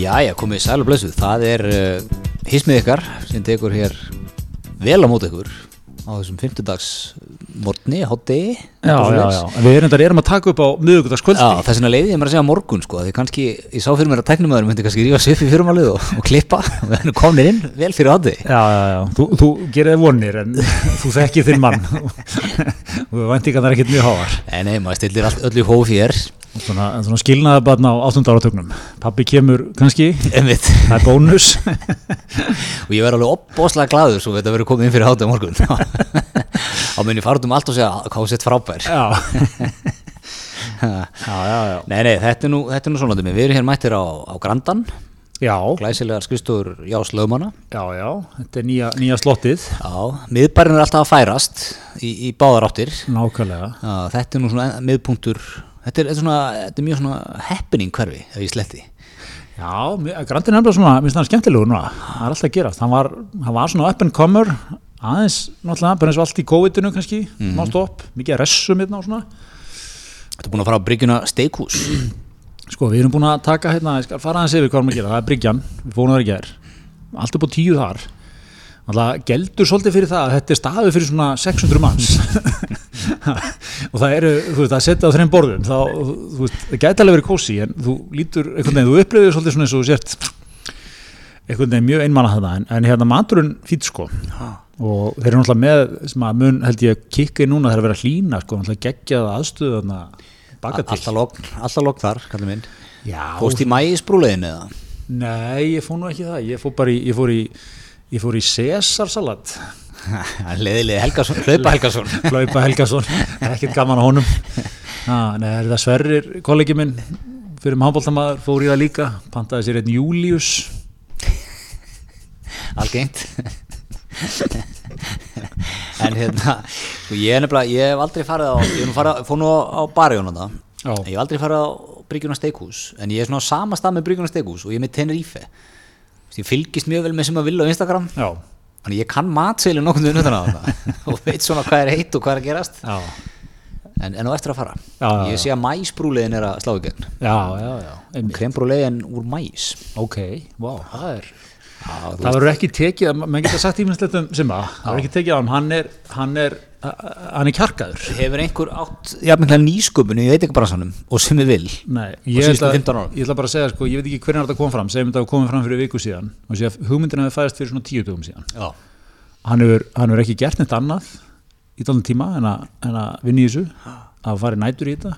Jæja, komið sæl og blessuð. Það er uh, hismið ykkar sem tekur hér vel á mót ykkur á þessum fymtudags morgni, hátdegi. Já, já, já, við erum, erum að taka upp á miðugudagskvöldi Já, þess vegna leiði ég mér að segja morgun sko, því kannski, ég sá fyrir mér að tæknumöður myndi kannski rífa sig upp í fyrirmálið og, og klippa. Og við erum komin inn vel fyrir hátdegi. Já, já, já, þú, þú gerir vonir en þú þekkir þinn mann. Og væntingarnar er ekkert mjög háar. Nei, nei, maður stillir allt öllu í hóf hér, Og Svona, svona skilnaði bara á 8. áratögnum Pappi kemur kannski, það er bónus. Og ég verð alveg opbóslega glaður svo þetta verður komið inn fyrir hátdegi morgun. Á minni farðum allt og segja hvað sett frábær. Nei, nei, þetta er nú, þetta er nú svona dæmi. Við erum hér mættir á, á Grandan, Já, glæsilegar skrifstofur Jás Lögmanna. já, já, þetta er nýja, nýja slottið Já, miðbærin er alltaf að færast í, í báðar áttir. Nákvæmlega Já, þetta er nú svona miðpunktur, þetta er, þetta er, svona, þetta er mjög svona happening hverfi ef ég sletti. Já, mér- Grandi er nefnilega svona, minnst hann skemmtilegur núna Það er alltaf að gerast, hann var, hann var svona up and comer aðeins, náttúrulega, bara eins og allt í COVID-inu kannski, mm. má stopp, mikið að ressum hérna og svona Þetta er búin að fara á bryggjuna Steikhús. Sko, við erum búin að taka hérna, ég skal fara aðeins yfir hvað við erum að gera, það er Bryggjan, við fórum þar í gær, allt upp á tíu þar, alltaf geldur svolítið fyrir það að þetta er staðið fyrir svona 600 manns og það eru, þú veist, að setja á þreim borðum, þá, þú veist, það gæti alveg verið kósi, en þú lítur, einhvern veginn, þú upplifir svolítið svona eins og sért einhvern veginn mjög einmanna þetta, en, en hérna maturinn fýtt sko, og þeir eru náttúrulega með, sem að mun held ég kikka í núna þegar að vera að hlína, sko, náttúrulega geggjað aðstöðu þarna baka til. Alltaf logn þar, kallið minn. Fóst í mægisbrúlegin eða? Nei, ég fór nú ekki það, ég fór bara í, ég fór í, ég fór í Cæsarsalat, Leðilega Helgason, hlaupa Helgason. Hlaupa Helgason, ekkert gaman á honum. Ha, nei, er það Sverrir, kollegi minn, fyrir handbóltamaður, fór í það líka, pantaði sér einn Július, Algengt. en hérna, sko ég er nefnilega, ég hef aldrei farið á, ég hef farið, fór nú á. Já. Ég hef aldrei farið á bryggjuna Steikhús, en ég er svona á sama stað með bryggjuna Steikhús og ég er með Tenerife. Ég fylgist mjög vel með sem að vilja á Instagram. já, Þannig ég kann matseilu nokkuð utan á þetta og veit svona hvað er heitt og hvað er að gerast já, en, en á eftir að fara Já, já, ég sé að mæsbrúlegin er að slá í gegn já, já, já, einmitt. krembrúlegin úr mæs ok, wow, það er, það verður ekki tekið, maður geta sagt íminnslegt um Simba, það verður ekki tekið á hann, hann er, hann er, hann er kjarkaður. hefur einhver átt jafnveglega nýsköpun? Í veitingabransanum og sem við vil Nei, ég ætla, 15 árum. ég ætla bara að segja sko, ég veit ekki hvernig þetta kom fram. Segjum þetta að komið fram fyrir viku síðan. Og sé að hugmyndina hefur fæðist fyrir svona tíu dögum síðan. Já, hann hefur, ekki gert neitt annað í dálum tíma en að, en að vinna í þessu. Að fara nætur í þetta.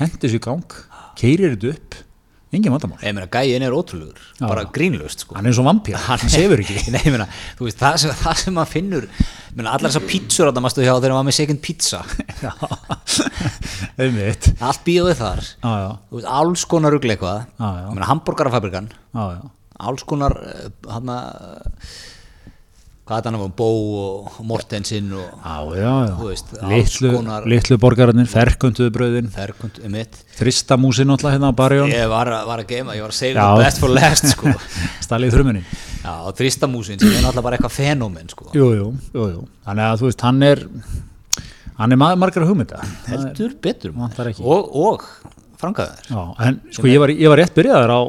Hendi þessu gang, keirir þetta upp engin vandamál, ég meina gæin er ótrúlegur. Já. bara grínlust sko. Hann er eins og vampír. Hann sefur ekki. Nei, ég meina, þú veist, það sem, það sem maður finnur ég meina, allar þessar pítsur að það maður hjá þegar maður með second pizza? Já, einmitt. Allt bíóið þar. Já, já, þú veist, alls konar rugl eitthvað. Já, já. ég meina, hambúrgarafabrikan já, já. Alls konar hann hvað það náttúrulega, Bó og Mortensin og Já, já, Þú já, veist, litlu, konar- litlu borgararnir, ferköntuðu brauðin, Ferkund um mitt þristamúsin alltaf hérna á barjón, ég var, að- var að geima, ég var að Já. the best for last sko. já, og þristamúsin sem er náttúrulega bara eitthvað fenómen sko. Jú, jú, jú, jú. Þannig að þú veist, hann er, hann er margar hugmynda. Það heldur betur og, og frangaður Já, en sko ég var, ég var rétt byrjaður á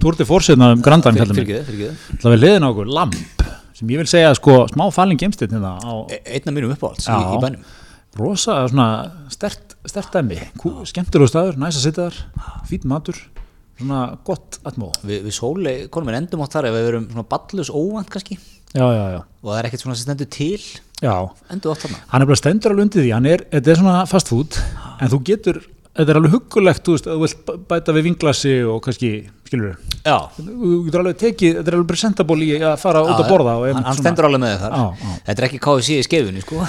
Tour de Force-ina um Grandan mig. fyrir fyrir Það var liðin á okkur Lamp sem ég vil segja sko smá falling gemstinn hérna á einn af mínum uppáhalds í, í bænum. Rosa svona stert, Kú- skemmtilegu staður, næs að sitja þar, fýt matur, svona gott atmó. við, við sóli, konum við endum átt þar ef við erum svona ballus óvænt kannski. Já, já, já, og það er ekkert svona sem stendur til. Já. endum átt þarna. Hann er bara stendur alveg undir því, hann er, þetta er svona fast food, en þú getur, þetta er alveg huggulegt, þú veist, að þú vilt bæta við vinglasi og kannski, skilur já, þú getur alveg tekið, þetta er alveg presentable í að fara út að borða hann, stendur alveg með þar. Já, já. þetta er ekki KFC í skeifunni sko.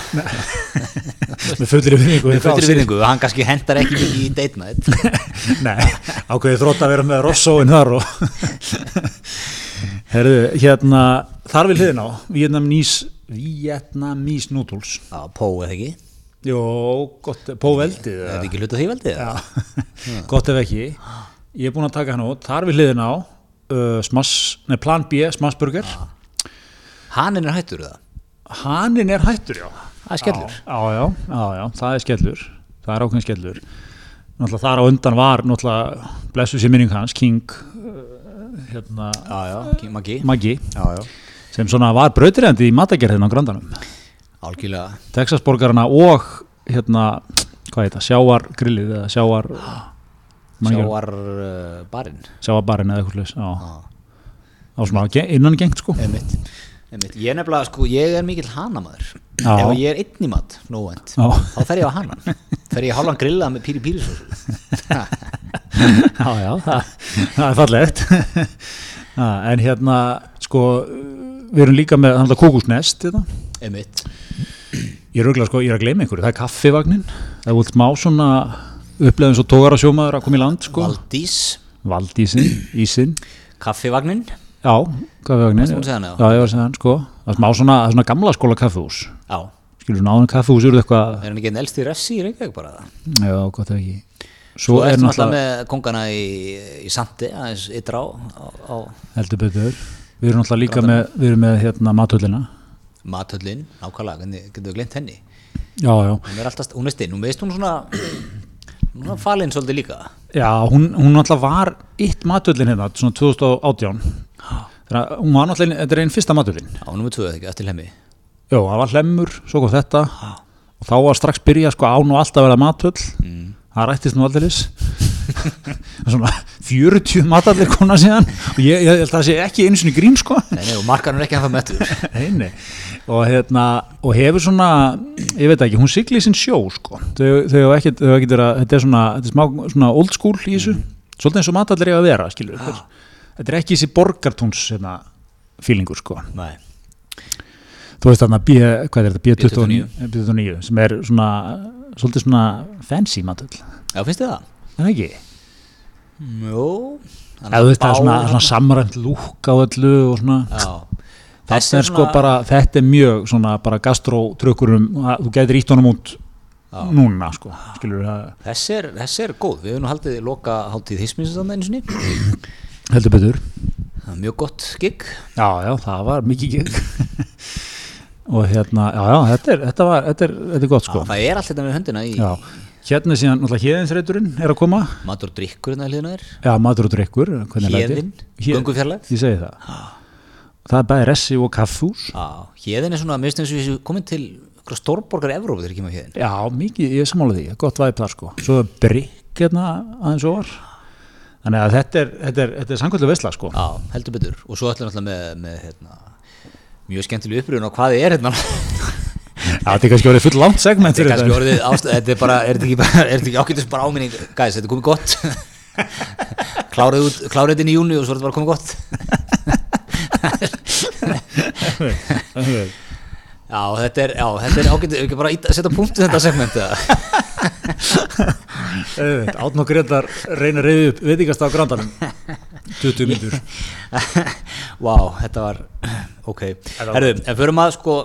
Með fullir vinningu hann kannski hendar ekki í date night. Nei, ákveðið þrótt að vera með Rossóin þar og Herðu, hérna þar við hliðin á Vietnamnís Vietnamís noodles. Já, Pó eða ekki, Jó, gott, póveldið er þetta ekki hlut á því veldið? Gott ef ekki. Ég er búinn að taka hann út, þar við hliðin á uh, smass, nei, plan B, smassburger. Hann er hættur það Haninn er hættur, já. Það er skellur. Já, já, já, já, það er skellur. Það er ákveðin skellur. Náttúrulega þar á undan var náttúrulega blessu sér minning hans King uh, hérna, Maggi. Sem svona var brautriðandi í matagerðin á grandanum Algjörlega. Texasborgarna og hérna, hvað heit það, sjáargrillið eða sjáar man ekki- Sjáar uh, barinn. Sjáarbarinn eða eitthvað á, Já, á svona ge- innan gengt sko. Einmitt. Einmitt. Ég er nefnilega, sko, ég er mikill hanamaður. Já. Ef ég er einn í mat, nóvend. Þá fer ég á hanan. Fer ég hálfan grillað með píri píri svo já, já, það, það er fallegt. En hérna sko, við erum líka með þannig kókusnest þetta. Einmitt. Ég er auðvitað sko, ég er að gleyma einhverju, það er kaffivagnin. Það er vult má svona upplegðum svo tógar að sjómaður að koma í land sko. Valdís. Valdísin, Ísin Kaffivagnin. Já, kaffivagnin. Já? ég var að segja hann sko. Það er smá svona, svona gamla skóla kaffihús. Já. Skilur svona áður kaffihús eru eitthvað Er hann ekki einn elsti refsi í Reykjavík bara það já, gott ef ekki. Svo svo er náttúrulega með kongana í, í Sandi aðeins ytra á, á, á heldur betur við erum náttúrulega líka með, við erum með hérna matöllina mathöllin, nákvæmlega, getur við glemt henni? Já, já, hún er alltaf, hún er stinn, hún veist hún svona hún er falinn svolítið líka. Já, hún, hún náttúrulega var eitt matöllin hérna, svona 2018 Þegar að hún var náttúrulega, þetta er einn fyrsta matöllin á nummer 2 ekki, eftir hemmi Já, það var hlemmur, svo kom þetta. Og þá var strax byrja sko án og alltaf að vera matöll mm. það rættist nú aldeilis svona 40 matallir kona síðan. Og ég, ég held að það sé ekki einu sinni grín sko. Nei, nei, og markarinn er ekki ennþá mettur. Nei, nei. og hérna og hefur svona, ég veit ekki hún sigli sinn sjó sko. Þau, hafa hafa ekkit vera, þetta er svona, þetta er smá svona old school í þessu. Svolítið eins og matallir eiga að vera, skilur þetta, þetta er ekki þessi borgartúns hérna, feelingur sko. Nei, þú veist þarna B, hvað er þetta, B29, B29. B29 sem er svona, svolítið svona fancy matöll, já, finnst þið það? Það ekki? veist það er svona, svona samræmt lúk á öllu og svona. Þetta er sko bara, þetta er mjög svona bara gastrótrökkurum þú gætir ítt honum út Já. núna sko, þessi er, þessi er góð, við hefum nú haldið loka hátíð hisminsins þannig einu sinni. Heldur betur. Það er mjög gott gig. Já, já, það var mikið gig. Og hérna, já, já, þetta er þetta, var, þetta, er, þetta er gott sko. Já, það er allt þetta með höndina í já, hérna síðan, náttúrulega héðinsreiturinn er að koma. Matur og drikkur hérna hliðina er já, matur og drikkur, er Héð- göngufjarlægð? Ég segi það. Það er bæði ressi og kaffús Já, hérðin er svona, mér finnst eins og við komin til stórborgar Evrópu þegar ég kemur hérðin já, mikið, ég sammála því, gott væp þar sko. Svo brygg hérna aðeins og var þannig að þetta er, þetta er, þetta er samkvæmlega veisla sko. Já, heldur betur. Og svo ætlum við alltaf þetta er kannski orðið full langt segment Þetta er kannski orðið ástæð, þetta er bara, er þetta ekki, ágætis bara áminning? Gæs, þetta er komið gott. Klárið út, klárið inn í júni og svo er þetta bara komið gott. Já, þetta er, já, þetta er ágætis, ekki bara ít- setja punktu þetta segment átn og Gretar reyna að reyði upp veitingast á grandanum. 20 myndur Vá, þetta var, ok. Herðu, en förum að sko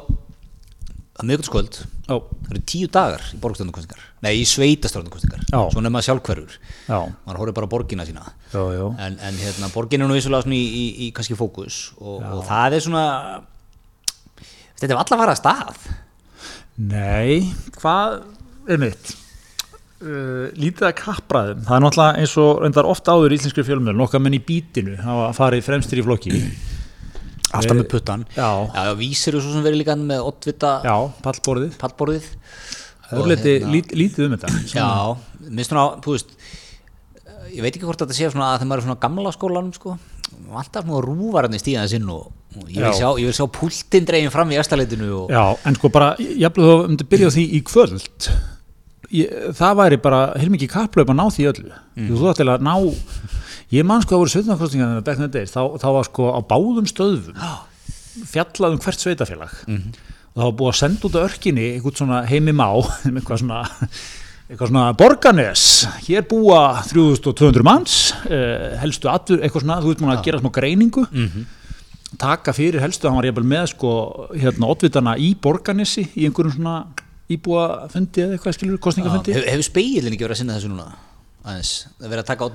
að miðgundskvöld já, Það eru tíu dagar í borgstjórnarkostingar Nei, í sveitastjórnarkostingar. Svo nefna sjálfhverfur. Já, Man horfir bara á borgina sína. Já, já. En, en hérna, borgin er nú vissulega í, í, í kannski fókus og, og það er svona Þetta er alltaf að fara að stað. Nei, hvað er mitt? Uh, lítið að kappræðum það er náttúrulega eins og ofta áður í íslenskri fjölmjöl nokkað menn í bítinu hafa farið fremstir í flokki Alltaf með puttan já, Já, vísir eru svo sem verið líka með oddvita já, pallborðið. pallborðið. Og liti, hérna- lít, lítið um þetta. Já, minnst svona, þú veist ég veit ekki hvort þetta sé svona að þegar maður er svona gamla skólanum sko, alltaf svona rúvararni stíðan sinn og, og ég, vil Já. sjá, ég vil sjá púltinn dregin fram í efstaleitinu og já, en sko bara, jafnlega þú myndi byrja á því í kvöld ég, það væri bara heilmikið kapplöp að ná því öllu. Mm. þú ætti að ná ég man sko að voru sveitnarkostingar back in the days, þá, þá var sko á báðum stöðum fjallað um hvert sveitafélag Mhm. og það var búið að senda út á örkinni einhvern svona heimi má eitthvað svona, eitthvað svona borganes, hér búa 3200 manns eh, helstu atur, eitthvað svona, þú veit maður að gera smá greiningu. Mhm. taka fyrir helstu, hann var jafnvel með sko hérna oddvitana í borganesi í einhverjum svona íbúafundi eða eitthvað skilur, kostningafundi Hef, hefur speilin ekki verið að sinna þessu núna aðeins, það er verið að taka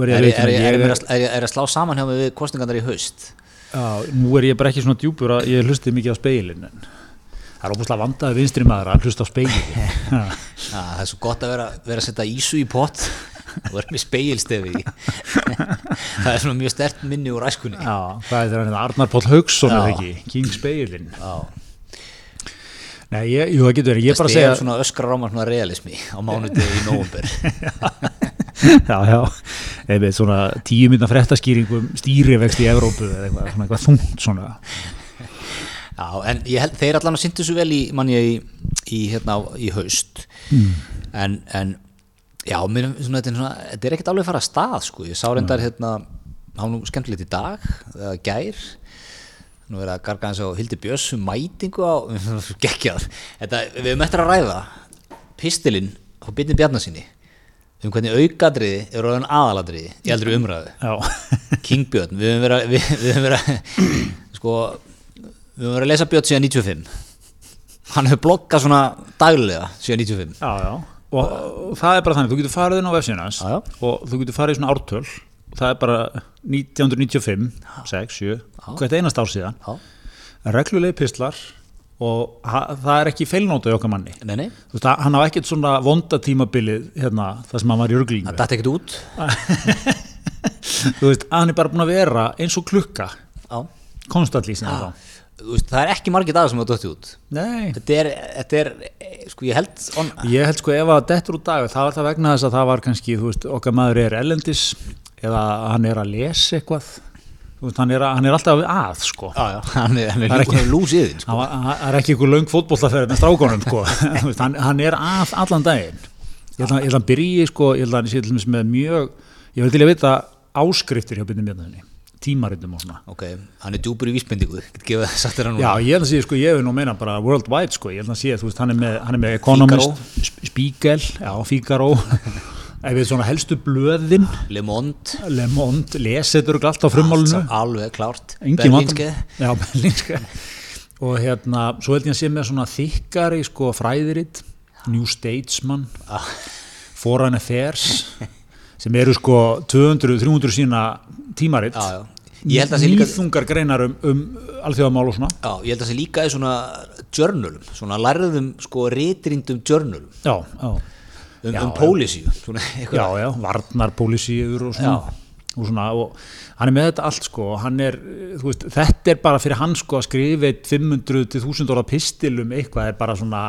verð er, ég að að- að slá saman hjá mig við kostningarnar í haust? Já, nú er ég bara ekki svona djúpur að ég hlusti mikið á speilin en það er óbúslega vandaði vinstri maður að hlusta á speilin það er svo gott að vera, vera að setja ísu í pott og er með speilstefi það er svona mjög stert minni úr æskunni. Já, hvað er þetta Arnar Páll Haugsson er það ekki, King Speilin Já. Nei, ég, jú, það getur verið, ég er bara að Stef segja svona öskrar á maður svona realismi á mánudegi í nóvumber Já, já, veit svona tíu minna fréttaskýringum stýrivext í Evrópu eða eitthvað, svona eitthvað þungt svona. Já, en ég held, þeir allan að syndu svo vel í manni í, í, hérna, í haust. En, en já, mér, svona, þetta, er svona, þetta er ekkert alveg að fara að stað sko. ég sá reyndar hérna, nú skemmtilegt í dag eða gær nú er að garga hans á Hildi Björns mætingu á, geggjað. Þetta, við höfum eftir að ræða pistilinn á Byrni Bjarnasinni um hvernig aukadriði er orðan aðaladriði í eldri umræðu. King Björn, við höfum verið við, við höfum verið sko, við höfum verið að lesa Björn síðan 95 hann hefur bloggað svona daglega síðan 95 já, já. Og, og það er bara þannig, þú getur farið inn á já. og þú getur farið í svona ártöl. Og það er bara 1995 6, 7, hvert einast ár síðan. Já, reglulegi pistlar og það er ekki feilnóta í okkar manni. Nei, nei, veist, hann á ekkert svona vonda tímabilið hérna, það sem hann var í ruglinu það dætti ekkert út. Þú veist, hann er bara búin að vera eins og klukka. Sem það þú veist, það er ekki margir dagar sem það dætti út. Nei, þetta er, þetta er, sko ég held on, ég held sko ef að dettur út dag það var það vegna þess að það var kannski veist, okkar maður er ellendis eða hann er að lesa eitthvað veist, hann er, hann er alltaf að sko. Já, já, hann er, hann er ekki- lúsiðin sko. hann er ekki einhver löng fótbollaferð með strákonum sko. Veist, hann, hann er að allan daginn. Ég held að, hann byrji sko, ég held að hann sé til dæmis með mjög ég vil til að vita áskriftir hjá byrnum mjöndaðinni tímaritum og svona. Ok, hann er djúpur í vísbendingu Já, ég held að sé, sko, ég hef nú meina bara worldwide, sko, ég held að sé, þú veist, hann er með, hann er með Economist, Sp- Spiegel, já, Figaro, ef við svona helstu blöðin, Le Monde Le Monde, lesetur og allt á frummálinu, alveg klárt vandamál. Já, Berlínske, og hérna, svo held ég að sé með svona þykkari, sko, fræðiritt, New Statesman, Ah. Foreign Affairs, sem eru, sko, 200-300 sína tímaritt, já, já. ég held að það sé líka nýþungar greinar um, um alþjóðamál og svona. Já, ég held að það sé líka í svona journalum, svona lærðum sko ritrindum journalum Já, já. Um, um svona já, já, varnarpólisíur og svona, og svona og hann er með þetta allt sko er, veist, þetta er bara fyrir hann sko að skrifa eitt 500 til 1000 orða pistil um eitthvað er bara svona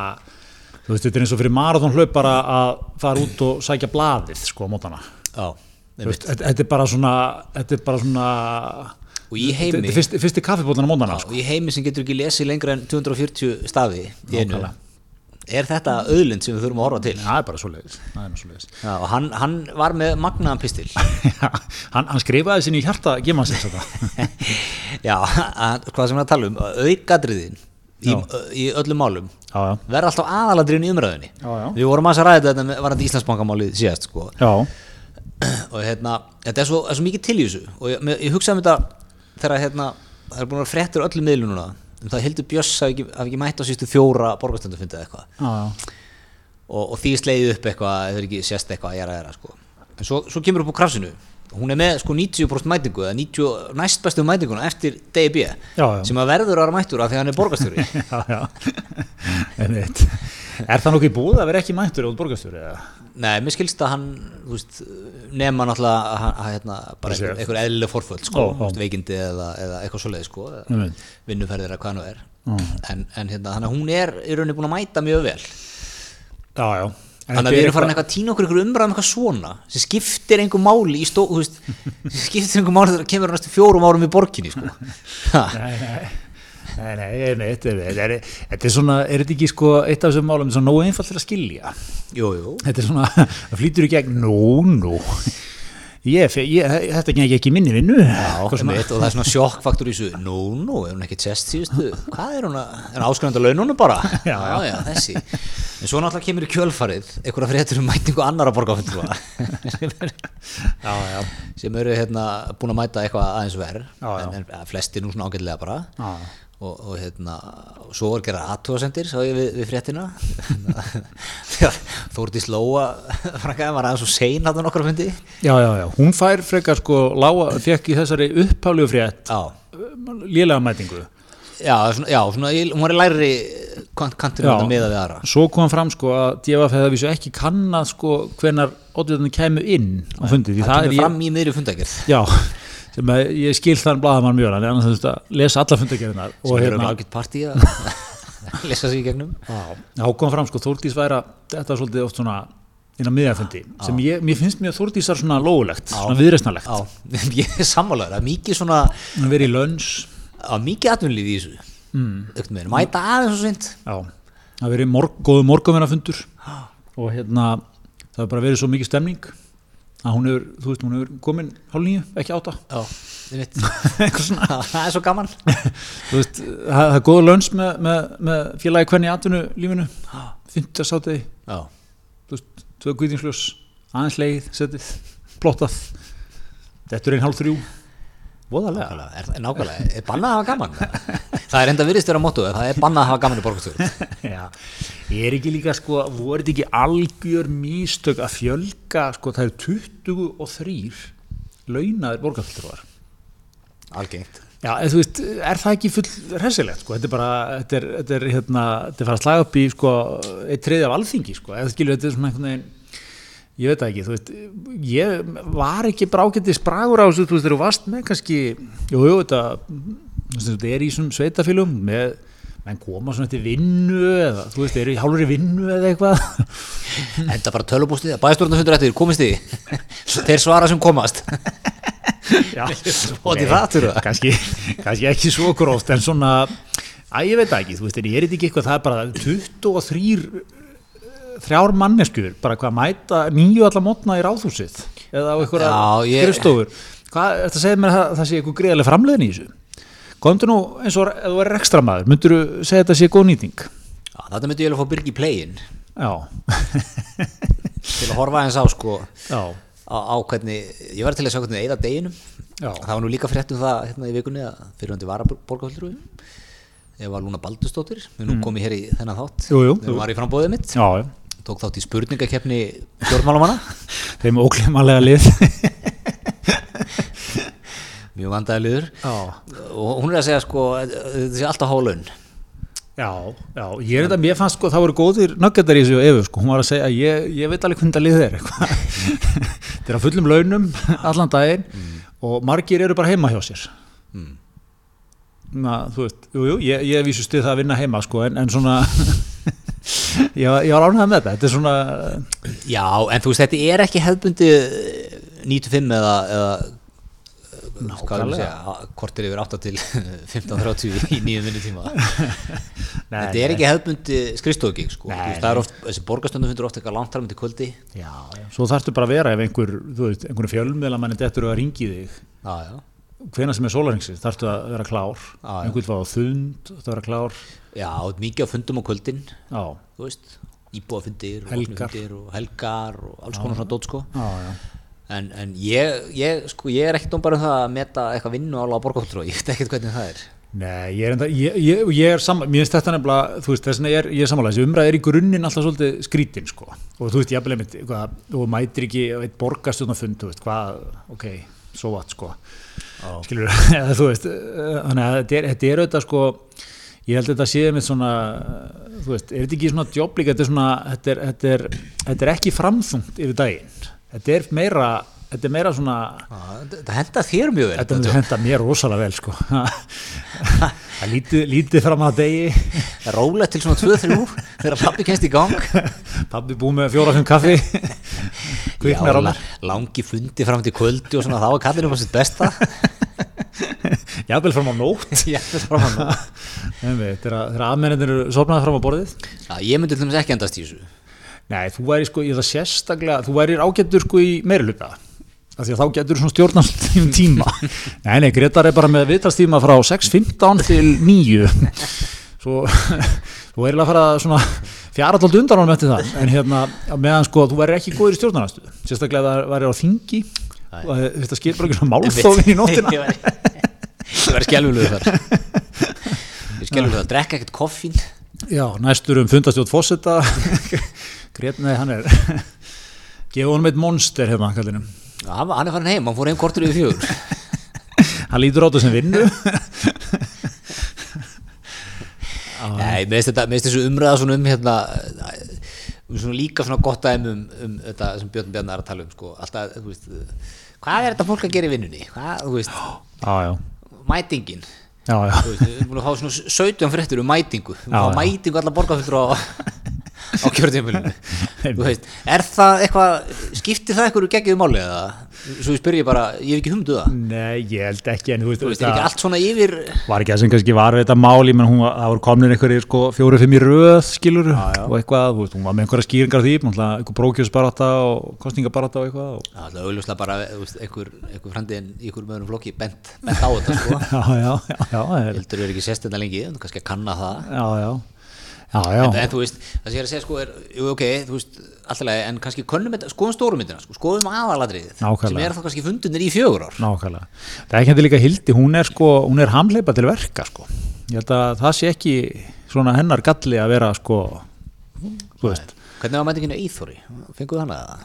þú veist, þetta er eins og fyrir marathon hlaup bara að fara út og sækja blaðið sko á mótana. Já, veist, þetta, er bara svona þetta er bara svona og í þetta heimi er fyrsti, fyrsti kaffibótana á mótana sko. og í heimi sem getur ekki lesið lengra en 240 stafi í einu. Er þetta auðlind sem við þurfum að horfa til? Það er bara svoleiðis, það er bara svoleiðis. Já, og hann, hann var með magnaðan pistil. Hann, hann skrifaði sinni í hjarta gemansins þetta Já, að, hvað sem við að tala um aukadriðin í, í öllum málum verða alltaf aðaladriðin í umræðinni Já, já. Við vorum að ræða þetta með varandi Íslandsbankamálið síðast sko. já, og hérna, þetta er svo, er svo mikið til í þessu. Og ég, ég hugsaði um þetta þegar hérna, það er búin að á öllum miðlum um það Hildur Björs hafi ekki, hafi ekki mætt á sístu fjóra borgarstöndu fundið eitthvað já. og, og því sleiði upp eitthvað eða ekki sést eitthvað að gera þeirra sko. en svo, svo kemur upp á krafsinu hún er með sko 90% mætingu eða 90, næst bestu mætinguna eftir DB Já, já. sem að verður að vera mættur af því að hann er borgarstjóri. er það nokkuð búið að vera ekki mættur út borgarstjóri eða? Nei, mér skilst að hann veist, nema náttúrulega að, hérna, bara einhver, einhver eðlileg forföld sko, Ó, ó. veikindi eða, eða eitthvað svoleið sko, vinnuferðir eða hvað nú er en, en hérna, hún er í rauninni búin að mæta mjög vel já, já þannig að við erum farin eitthvað að týna okkur ykkur umræðum eitthvað svona sem skiptir einhver máli í stó, þú veist, skiptir einhver máli þegar kemur næstu fjórum árum í borginni sko. Nei, nei, nei, nei, nei þetta, er, þetta, er, er svona, er þetta ekki sko eitt af þessum málum er nógu einfalt til að skilja? Jú, jú. Þetta er svona, það flýtur í gegn nú, nú. Ég, ég, þetta gengi ekki minni vinnu. Já, svona- einmitt, og það er svona sjokkfaktor í þessu. Nú, nú, er hún ekki test síðustu Hvað er hún að, er hún áskrænda laununum bara? Já, já. þessi. En svo náttúrulega kemur í kjölfarið einhverja fréttur um mætingu annara borgarfulltrúa. Sem, eru- já, já, hérna búin að mæta eitthvað aðeins verð Já, já. en, en flestir nú svona ágætlega bara. Já, og, og hérna svo var gera aðtóðasendir sá ég við, við fréttina. Þegar Þórdís Lóa frankaði var aðeins og sein að það nokkra fundi. Já, já, já, hún fær frekar sko, lága, fekk í þessari upphálju frétt Já, lélega mætingu. Já, svona, já svona, hún var í læri kantinu þetta meða við aðra. Svo kom fram sko að DFF hefði vísu ekki kannað sko hvenar oddvitaðinu kemur inn á fundið, því það það kemur fram í miðri fundagerð. Já, sem að ég skil þann blaðamann mjög en annars þú veist að lesa alla fundagerðinar sem og er hérna, ágætt partí að lesa sig í gegnum. Kom fram sko Þórdís væra, þetta er svolítið oft svona inn á miðjafundi, sem ég, mér finnst mér Þórdísar svona lógulegt, svona viðreisnalegt Já, ég er sammálaður, er mikið svona hann verið í lönns. Að mikið atvinnlíf í þessu. Mm. mæta aðeins og Já, það hafi verið morg, góðu morgunverðafundur og hérna það hefur bara verið svo mikið stemning að hún hefur, þú veist, hún hefur komin hálf nýju, ekki átta. Það er svo gaman. Þú veist, það, er góða lönns með, með, með félagi hvernig í atvinnu lífinu, fynnt að sátiði Já, þú veist, tvö guðingsljós aðeins leið, setið, plottað. Þetta er einn hálf þrjú voðalega. Er, nákvæmlega. Er bannað að hafa gaman? Það er enda virðist vera móttu það er bannað að hafa gaman í borgarstjóri Já, ég er ekki líka sko, voru þetta ekki algjör místök að fjölga, sko, það er 23 launaðir borgarfjöldurvar. algengt. Já, en þú veist, er það ekki full resilegt, sko, þetta er bara, þetta er, þetta er, hérna, þetta er fara að slaga upp í, sko, eitt treyði af alþingi, sko, eða skilur þetta svona einhvern veginn, ég veit ekki, þú veist, ég var ekki brákendis bragur á þessu, þú veist, þegar þú varst með kannski, jú, jú, þetta, þetta er í svon sveitafélum með, menn koma svona til vinnu eða, þú veist, eru í hálfur í vinnu eða eitthvað. enda bara tölubústið, bæðstjórnarfundur eftir, komist þið þeir svara sem komast. Já, og til það þurfa. Kannski, kannski ekki svo gróft en svona, að ég veit ekki þú veist, en ég er eitthvað, það er bara 23 þrjár manneskjur, bara hvað mæta nýju alla mótna í ráðhúsið eða á einhverja skrifstofur? Hvað, þetta segir mér að það sé eitthvað greiðlega framleiðin í þessu? Komdu nú eins og ef þú er ekstra maður, myndur þú segja þetta sé góð nýting? Já, þetta myndi ég alveg fá byrgi í play-in já, til að horfa eins á sko á, á hvernig, ég var til að sjá hvernig eða deginum. Já. Það var nú líka frétt um það hérna í vikunni að fyrirhundi var að borgarfjöldrúi ég var Lúna Baldursdóttir við nú komið hér í þennan þátt Mm. Jú, jú. þegar hún var í frambóðið mitt. Já, já. Tók þátt í spurningakeppni stjórnmálamanna. Þeim óklimalega lið. Mjög vandaði liður. Og hún er að segja sko að þetta sé alltaf hálun Já, já, ég er þetta, mér fannst sko, það voru góðir nöggetar í þessu efu, sko, hún var að segja, ég, ég veit alveg hvernig það lið er. Þeir eru á fullum launum allan daginn og margir eru bara heima hjá sér. Mm. Na, þú veist, jú, jú, ég, ég vísu stuð það að vinna heima, sko, en, en svona, ég, var- var ánægð með þetta, þetta er svona, já en þú veist þetta er ekki hefðbundi 95 eða, eða hvað er að Nákvæmlega. segja kortir yfir 8 til 15.30 í nýjum vinnu tíma Nei, þetta er ekki hefðbundi skrifstofugík sko. Það er oft, þessi borgastöndum finnur oft eitthvað langt þar með til kvöldi já, já, svo þarftu bara að vera ef einhver, þú veist, einhverju fjölmiðla manni dettur að ringi þig, já, já. Hvena sem er sólaringsins, þarftu að vera klár, Já, já. einhvern fá þund, þarftu að vera klár, já, og mikið á fundum á kvöldin. Já, þú veist, íbúafundir og Helgar. og helgar og alls konar svona dót sko. Já, já. en, en ég, ég, sko, ég er ekkert um bara um það að meta eitthvað vinnu ála á borgarkontró ég veit ekkert hvernig það er. Nei, ég er, enda, ég, ég, ég er saman, mér finnst þetta nefnilega, þú veist, þess vegna ég er, er samanlega, þessi umræð er í grunninn alltaf svolítið skrítin, sko, og þú veist, ég einmitt, hvað, þú mætir ekki eitt borgarstjórnarfund, þú veist, hvað, ok, svo vat, sko, skilur, eða þú veist, eh, þannig að þetta er, þetta auðvitað, sko, ég held að þetta sé með svona, eh, þú veist, er þetta ekki svona djóplík, þetta er svona, þetta er, þetta er, þetta er ekki framþungt yfir daginn, þetta er meira, þetta er meira svona, það henda þér mjög vel Þetta henda mér rosalega vel sko Það lítið, lítið fram að degi. Rólegt til svona 2-3 þegar pappi kennst í gang. Pabbi búið með fjóra fimm kaffi. Kviknar á la- mér langi fundi fram til kvöldi og svona þá er kallinu á sitt besta. Jafnvel fram á nótt. Er fram nú. Einmitt, Þegar aðmennir eru sopnaði fram á borðið. Já, ég myndi til dæmis ekki endast í þessu. Nei, þú væri sko, ég það sérstaklega Þú væri ágættur sko í af því að þá getur svona stjórnast í tíma. Nei, nei, Gretar er bara með viðtalstíma frá 6.15 til 9 Svo þú væri að fara svona fjara tólt undan honum eftir það. En hérna, meðan sko, þú væri ekki góður í stjórnarnastu sérstaklega það væri á þingi. Þetta skil bara ekki svona málþófin í nóttina. Ég væri skelvulegur þar. Ég er skelvulegur þar, drekka ekkert koffín. Já, næstur um fundastjótt fósetta Gretnaði, hann er gefa honum eitt monster hérna, kallinum hann er farin heim, hann fór heim kortur yfir fjögur. Hann lítur á þetta sem vinnu. Nei, finnst þessu umræða svona um hérna um svona líka svona gott dæmi um, um þetta sem Björn Bjarnar er að tala um sko. alltaf, þú veist hvað er þetta fólk að gera í vinnunni? Hvað, þú veist, já, mætingin. Já, já. þú veist, við erum búin að fá svona 17 fréttir um mætingu. Við erum Já, að fá mætingu alla borgarfullur á á veist, er það eitthvað skiptir það eitthvað geggjum máli eða? Svo ég spyr ég bara, ég hef ekki humduð það. Nei, ég held ekki en þú veist, þú veist, er ekki allt svona yfir var ekki það sem kannski var við þetta máli menn hún var, það voru komin einhverjir sko fjóri-fimm í röð skilur og eitthvað, þú veist, hún var með einhverja skýringar á því, einhver brókjösbarátta og kostningabarátta og eitthvað og... Það er auðvitað bara, þú veist, einhver, einhver frændin í einhver möðurum flokki bent, bent á þetta, sko. Já, já, já, já, já, já, En, en þú veist, það sem ég er að segja, sko, er, ok, þú veist, alltaf en kannski þetta, skoðum stórumyndina, sko, skoðum aðaladriðið, sem er þá kannski fundunir í fjögur ár. nákvæmlega. Það er ekki hendur líka Hildi, hún er sko, hún er hamleipa til verka sko. Ég held að það sé ekki svona hennar galli að vera sko, þú veist, Hvernig var mætinginu Íþóri? Fenguðu hana það?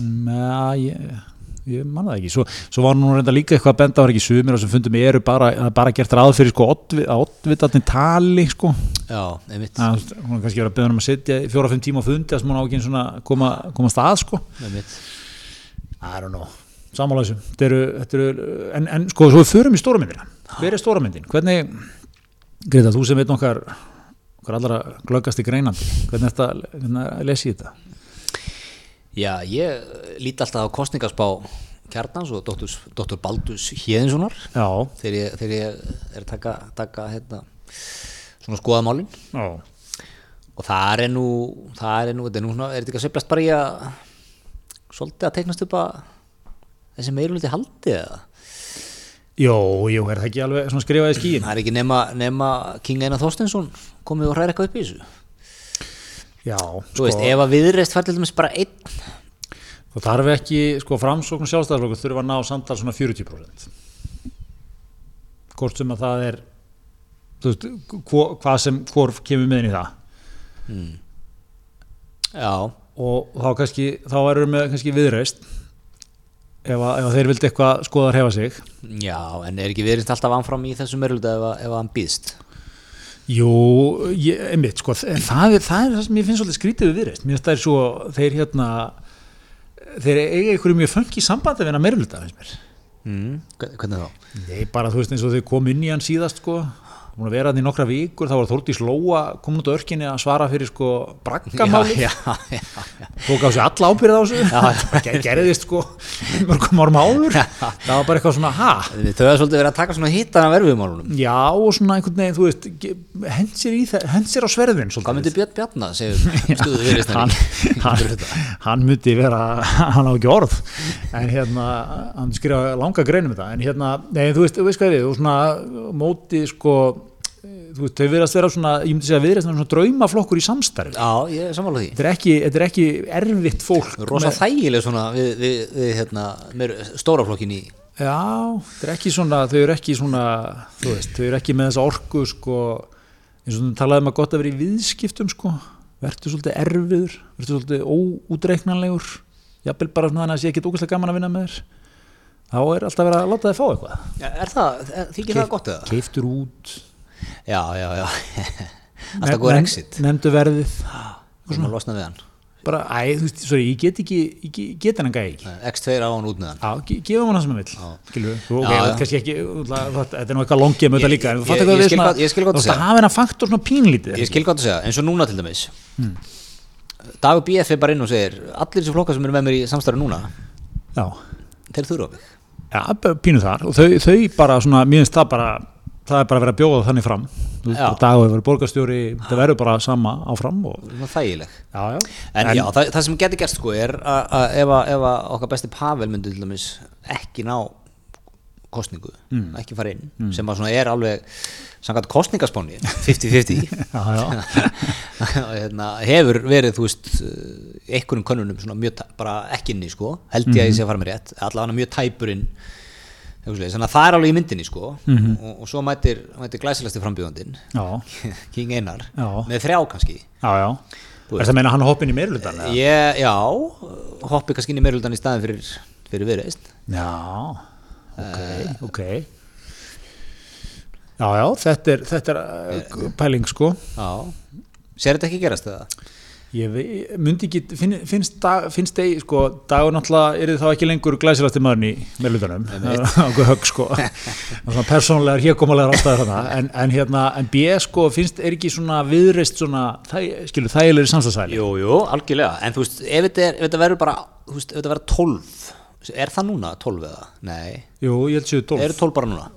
Mm, ja, ég, ég manna það ekki svo, svo var nú reynda líka eitthvað að benda var ekki sumir og sem fundum eru bara, bara gert ráð fyrir sko, að oddvitarnir tali sko. Já, einmitt, veist, hún er kannski verið að beða um að sitja í fjóra-fimm tíma á fundi að sem hún á ekki einu svona koma, koma stað sko. einmitt. I don't know eru, en, en sko svo við förum í stóramyndina hver er stóramyndin? Hvernig, Greta, þú sem veit nokkar okkar allra glöggast í greinandi hvernig er þetta, hvernig lesi ég þetta? Já, ég líti alltaf á kostningaspá kjarnans og doktor Baldus Hjeðinssonar þegar ég, þegar ég er að taka, taka hérna, svona skoðamálin já, og það er nú það er nú, þetta er nú svona, er þetta ekki að sveiflast bara í að svolítið að teiknast upp að þessi meiruliti haldi eða? Jó, jú, er það ekki alveg svona skrifað í skíin? það er ekki nema, nema King Einar Þorstensson komið og hræra eitthvað upp í þessu Já, þú veist, ef að viðreist fær til dæmis bara einn og þarf ekki, sko, framsókn sjálfstæðarflokkur þurfa að ná samtal svona 40% hvort sem að það er þú veist, hvað sem hvort kemur með inn í það. Já, og þá kannski, þá erum við kannski viðreist ef, að, ef að þeir vildi eitthvað skoða að hefa sig. Já, en er ekki viðreist alltaf anfram í þessu meiruliti ef, ef að hann býðst Jú, ég, einmitt, sko, það er, það er það sem ég finnst svolítið skrítið við viðreist mér finnst það er svo, þeir hérna þeir eiga einhverju mjög föngi sambandi við hennar meiruluta, finnst mér mm. hvern- hvernig þá? Nei, bara þú veist eins og þau kom inn í hann síðast sko, búin að vera hann í nokkra vikur þá var Þórdís Lóa komin út á örkinni að svara fyrir sko braggamáli tók á sig alla ábyrð á þessu. Það gerðist sko mörgum árum áður. Það var bara eitthvað svona ha? Þau hafa svolítið verið að taka svona hittan af verfumálunum já og svona einhvern veginn þú veist hend sér, það, sér á sverðin hvað myndi Björn Bjarna um hann, hann, hann myndi vera hann á ekki orð. En hérna hann skrifa langa greinum þetta. En hérna, nei þú veist, þú veist hvað við og svona móti sko þú veist, þau verðast vera svona, ég myndi segja að viðreist svona draumaflokkur í samstarfi. Já, ég er sammála því. Þetta er ekki, þetta er ekki erfitt fólk rosa með- þægileg svona við, við, við hérna, meir, stóraflokkin í já, þetta er ekki svona þau eru ekki svona, þú veist, þau eru ekki með þessa orku sko, eins og þú talaði um að gott að vera í viðskiptum sko. Verður svolítið erfiður, verður svolítið óútreiknanlegur. Jafnvel bara svona þannig að sé ekki ógæslega gaman að vinna með þér. Þá er alltaf verið að láta þið fá eitthvað. Er það, þykir það gott eða? keiftur út já, já, já. Alltaf góður exit. nefndu verðið. Svona losna við hann. Bara, æ, þú veist, sorry, ég get ekki ég ge- get gæði ekki. X2 á hann út með hann. Já, ge- gefum hann það sem hann vill Skilur, þú, ok, þetta er kannski ekki þetta er nú eitthvað longið með þetta líka en þú fattar hvað við svona- þú veist, að hafa hennar faktor svona pínlítið ég skil gott að segja, eins og núna til dæmis. Dagur BF er bara inn og segir allir þessi flokkar sem eru með mér í samstarfi núna já, þeir þurfa já, pínu þar. Og þau, þau bara svona, mér finnst það bara það er bara að vera að bjóða þannig fram. Dag hefur borgarstjóri það verður bara sama áfram og, þægileg. Já, já. En, já, það, það sem getur gerst sko er að ef, ef okkar besti Pavel myndi til dæmis ekki ná kostningu, Mm. ekki fara inn sem að svona er alveg samkvæmt kostningaspáni 50-50 já, já. hérna, hefur verið þú veist einhverjum svona mjög bara ekki inni sko, held ég að ég sé að fara með rétt allavega mjög tæpurinn þannig að það er alveg í myndinni sko. Og, og svo mætir, mætir glæsilegsti frambjóðandinn já, King Einar Já. með þrjá kannski. Já, Er það að meina hann hoppin í meirulutan? ég, já, hoppi kannski inn í meiruldan í staðin fyrir, fyrir viðreist Já, ok, ok. Já, já, þetta er, þetta er uh, pæling sko. Já, sér þetta ekki gerast eða? Ég vei- myndi ekki, finn, finnst, dag, finnst þeir, sko, dagur náttúrulega er þá ekki lengur glæsilasti maðurinn í meðlutunum, okkur högg, sko, svona persónulegar, hérkomulegar ástæður þarna, en, en hérna, en B, sko, finnst, er ekki svona viðreist svona, þæ, skilur, þægilegri samstagsæli? Jú, jú, algjörlega, en þú veist, ef þetta, er, ef þetta verður bara, þú veist, ef þetta verður 12 er það núna 12 eða? Nei, Jú, ég held séu 12, eru 12 bara núna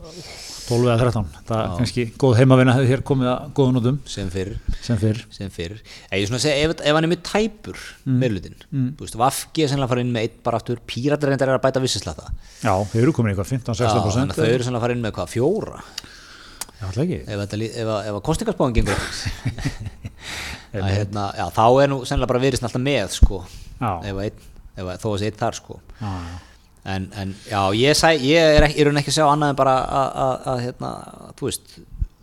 12 eða 13, það er kannski góð heimavinna hefði hér komið að góða nótum. Sem fyrir, sem fyrr. sem fyrir Ég er segja, ef, ef hann er með tæpur mm. meðlutin, þú veist, Vafki er sennilega að fara inn með eitt bara aftur, reyndar er að bæta vissislata Já, þeir eru komin eitthvað 15-16%. þannig að þau eru sennilega að fara inn með hvað, fjóra? Já, alltaf ekki. ef, ef, ef kostingarspáðin gengur að, hérna, já, þá er nú sennilega bara viðrisn alltaf með sko, ef, að einn, ef að, þó að sé einn þar sko. Já, já. En, en já, ég, sæ, ég er ekki, er ekki að sjá annað en bara að, hérna, þú veist,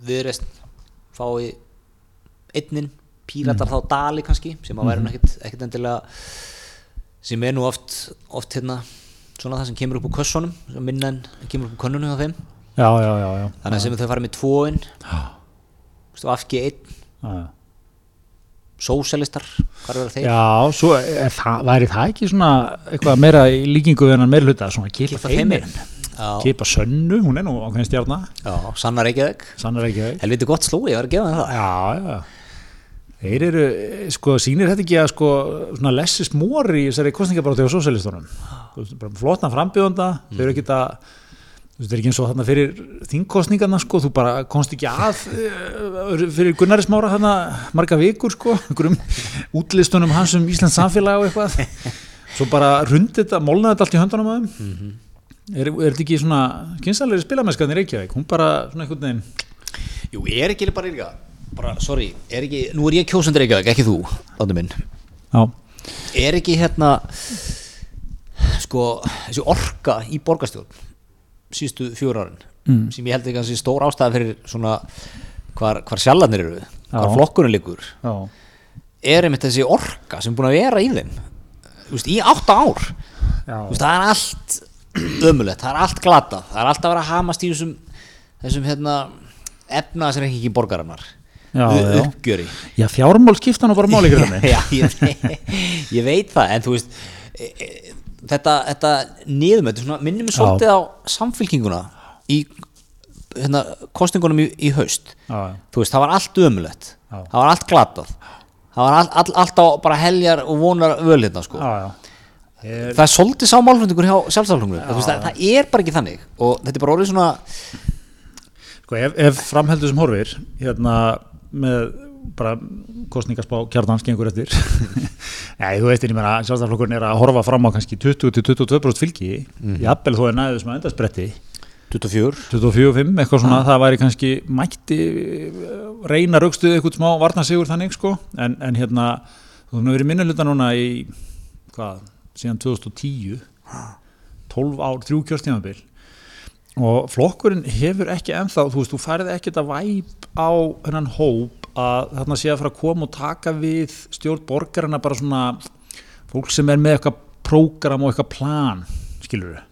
viðreist fái einnin, píratar þá dali kannski, sem að væri nú ekkit, ekkit endilega sem er nú oft, oft hérna, svona það sem kemur upp úr kössunum, sem minna en kemur upp úr könnunum hjá þeim, Já, já, já, þannig að sem þau fara með tvoinn, afki einn sósalistar, hvað er þeir? Já, svo er það, væri það ekki svona eitthvað meira í líkingu við hennar meira hluta, svona kipa Já, kipa sönnu, hún er nú ákveðin stjarna, já, sannar ekki þau. helviti gott slói, ég var að gefa það. Já, já, þeir eru, sko, sýnir þetta ekki að sko, svona lessist móri í þessari kostningabarátti á sósælistunum, flottan frambjöðanda, þau eru ekki að, þú veist, það er ekki eins og þarna fyrir þingkostningarna, sko, þú bara komst ekki að eh, fyrir Gunnari Smára þarna marga vikur, sko, einhverjum útlistunum hans um Íslands samfélag og eitthvað, svo bara rundi þetta, molnaði þetta allt í höndunum að þeim, er, er þetta ekki svona kynsalegri spilamennskan í Reykjavík, hún bara svona einhvern veginn, Jú, er ekki bara líka bara, sorry, er ekki, nú er ég kjósandi Reykjavík, ekki þú, áttu minn. Já, er ekki hérna sko, þessi orka í borgarstjórn síðustu fjóra árin Mm. sem ég held ekki að þessi stór ástæða fyrir svona hvar, hvar sjallarnir eru hvar Já. flokkurinn liggur já, er einmitt þessi orka sem er búin að vera í þeim veist, í átta ár já. Veist, það er allt ömulegt, það er allt glata það er alltaf að vera að hamast í þessum þessum hérna efnaðsreikingi borgarinnar Já, U- já. uppgjöri Já, fjármál skipta nú bara já, ég, ég veit það en þú veist e, e, þetta, þetta niðum þetta minnum við svolítið á samfylkinguna í hérna, kostingunum í, í haust. Já, þú veist, það var allt ömulegt Já. það var allt glatað. Það var all, all, alltaf bara heljar og vonar völ hérna sko. Já, já. Er, það er svolítið sá málflutningur hjá sjálfstæðarflokkurinn það, það, það er bara ekki þannig. Og þetta er bara orðið svona sko, ef, ef framheldur sem horfir, hérna, með bara kostningaspá kjarnans gengur eftir. Nei, þú veist, ég meina, sjálfstæðarflokkurinn er að horfa fram á kannski 20-22% fylgi. Jafnvel þó er næðið sem að endaspretti 24 24-5, eitthvað svona, það væri kannski mætti eh, reyna raukstuð eitthvað smá varnarsigur þannig, sko. En, en hérna, þú hefur verið minnuluta núna í, hvað, síðan 2010 12 ár, þrjú kjörstjámabil og flokkurinn hefur ekki ennþá, þú veist, þú færið ekkert að væp á hennan hóp að þarna sé að fara að koma og taka við stjórn borgarina bara svona fólk sem er með eitthvað prógram og eitthvað plan, skilur við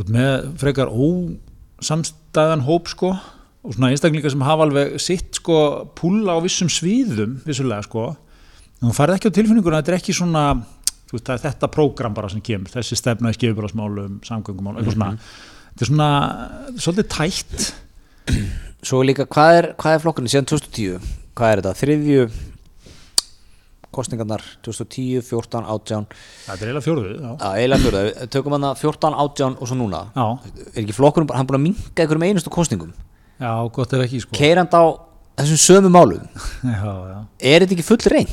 út með frekar ósamstæðan hóp sko og svona einstaklingar sem hafa alveg sitt sko púla á vissum sviðum vissulega sko. En þú færð ekki á tilfinninguna að þetta er ekki svona veist er þetta prógram bara sem kemur þessi stefna í skifurbrásmálum, samgöngumálum eitthvað svona, þetta er svona svolítið tætt Svo líka, hvað er, hvað er flokkurinn síðan 2010? Hvað er þetta? Þriðju kostningarnar 2010, 14, 18 þetta er eiginlega. Já, eiginlega fjóruð, Við tökum hann 14, 18 og svo núna Já. Er ekki flokkurinn, bara- hann er búin að minka einhverjum einustu kostningum já, gott ef ekki sko Keirand á þessum sömu málum já, já. Er þetta ekki full reyn?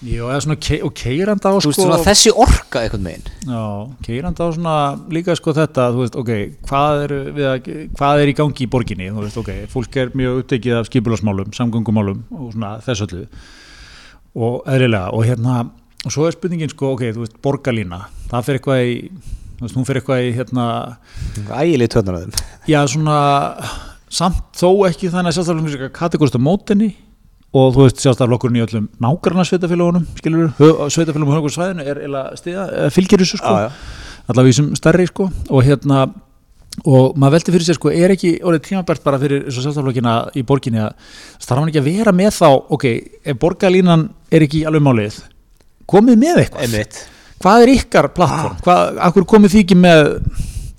Jú, eða svona kei, og keirand á Þú veist, sko. svona þessi orka einhvern megin Já, keirandi á svona líka sko þetta, þú veist, ok, hvað er, við að, hvað er í gangi í borginni, þú veist, ok, fólk er mjög upptekið af skipulasmálum, samgöngumálum og svona þess öllu. Og eðlilega, og hérna, og svo er spurningin sko, ok, þú veist, borgarlína, það fyrir eitthvað í, þú veist, hún fyrir eitthvað í, hérna, Ægileg törnar að þeim já, svona, samt þó ekki þannig að sjálfstæðarflokkurinn sé kategórist á mótinni og þú veist sjálfstæðarflokkurinn í öllum nágranna sveitafélagunum, skilur, sveitafélagum högur svæðinu er eila stiða, fylgir þessu sko. Allavega í sem stærri sko. Og hérna og maður veldi fyrir sér sko, er ekki orðið tímabært bara fyrir svo sjálfstaflokina í borginni að þarf hann ekki að vera með þá ok, borgarlínan er ekki alveg málið, komið með eitthvað? Einmitt. Hvað er ykkar plattform, hvað, akkur komið þið ekki með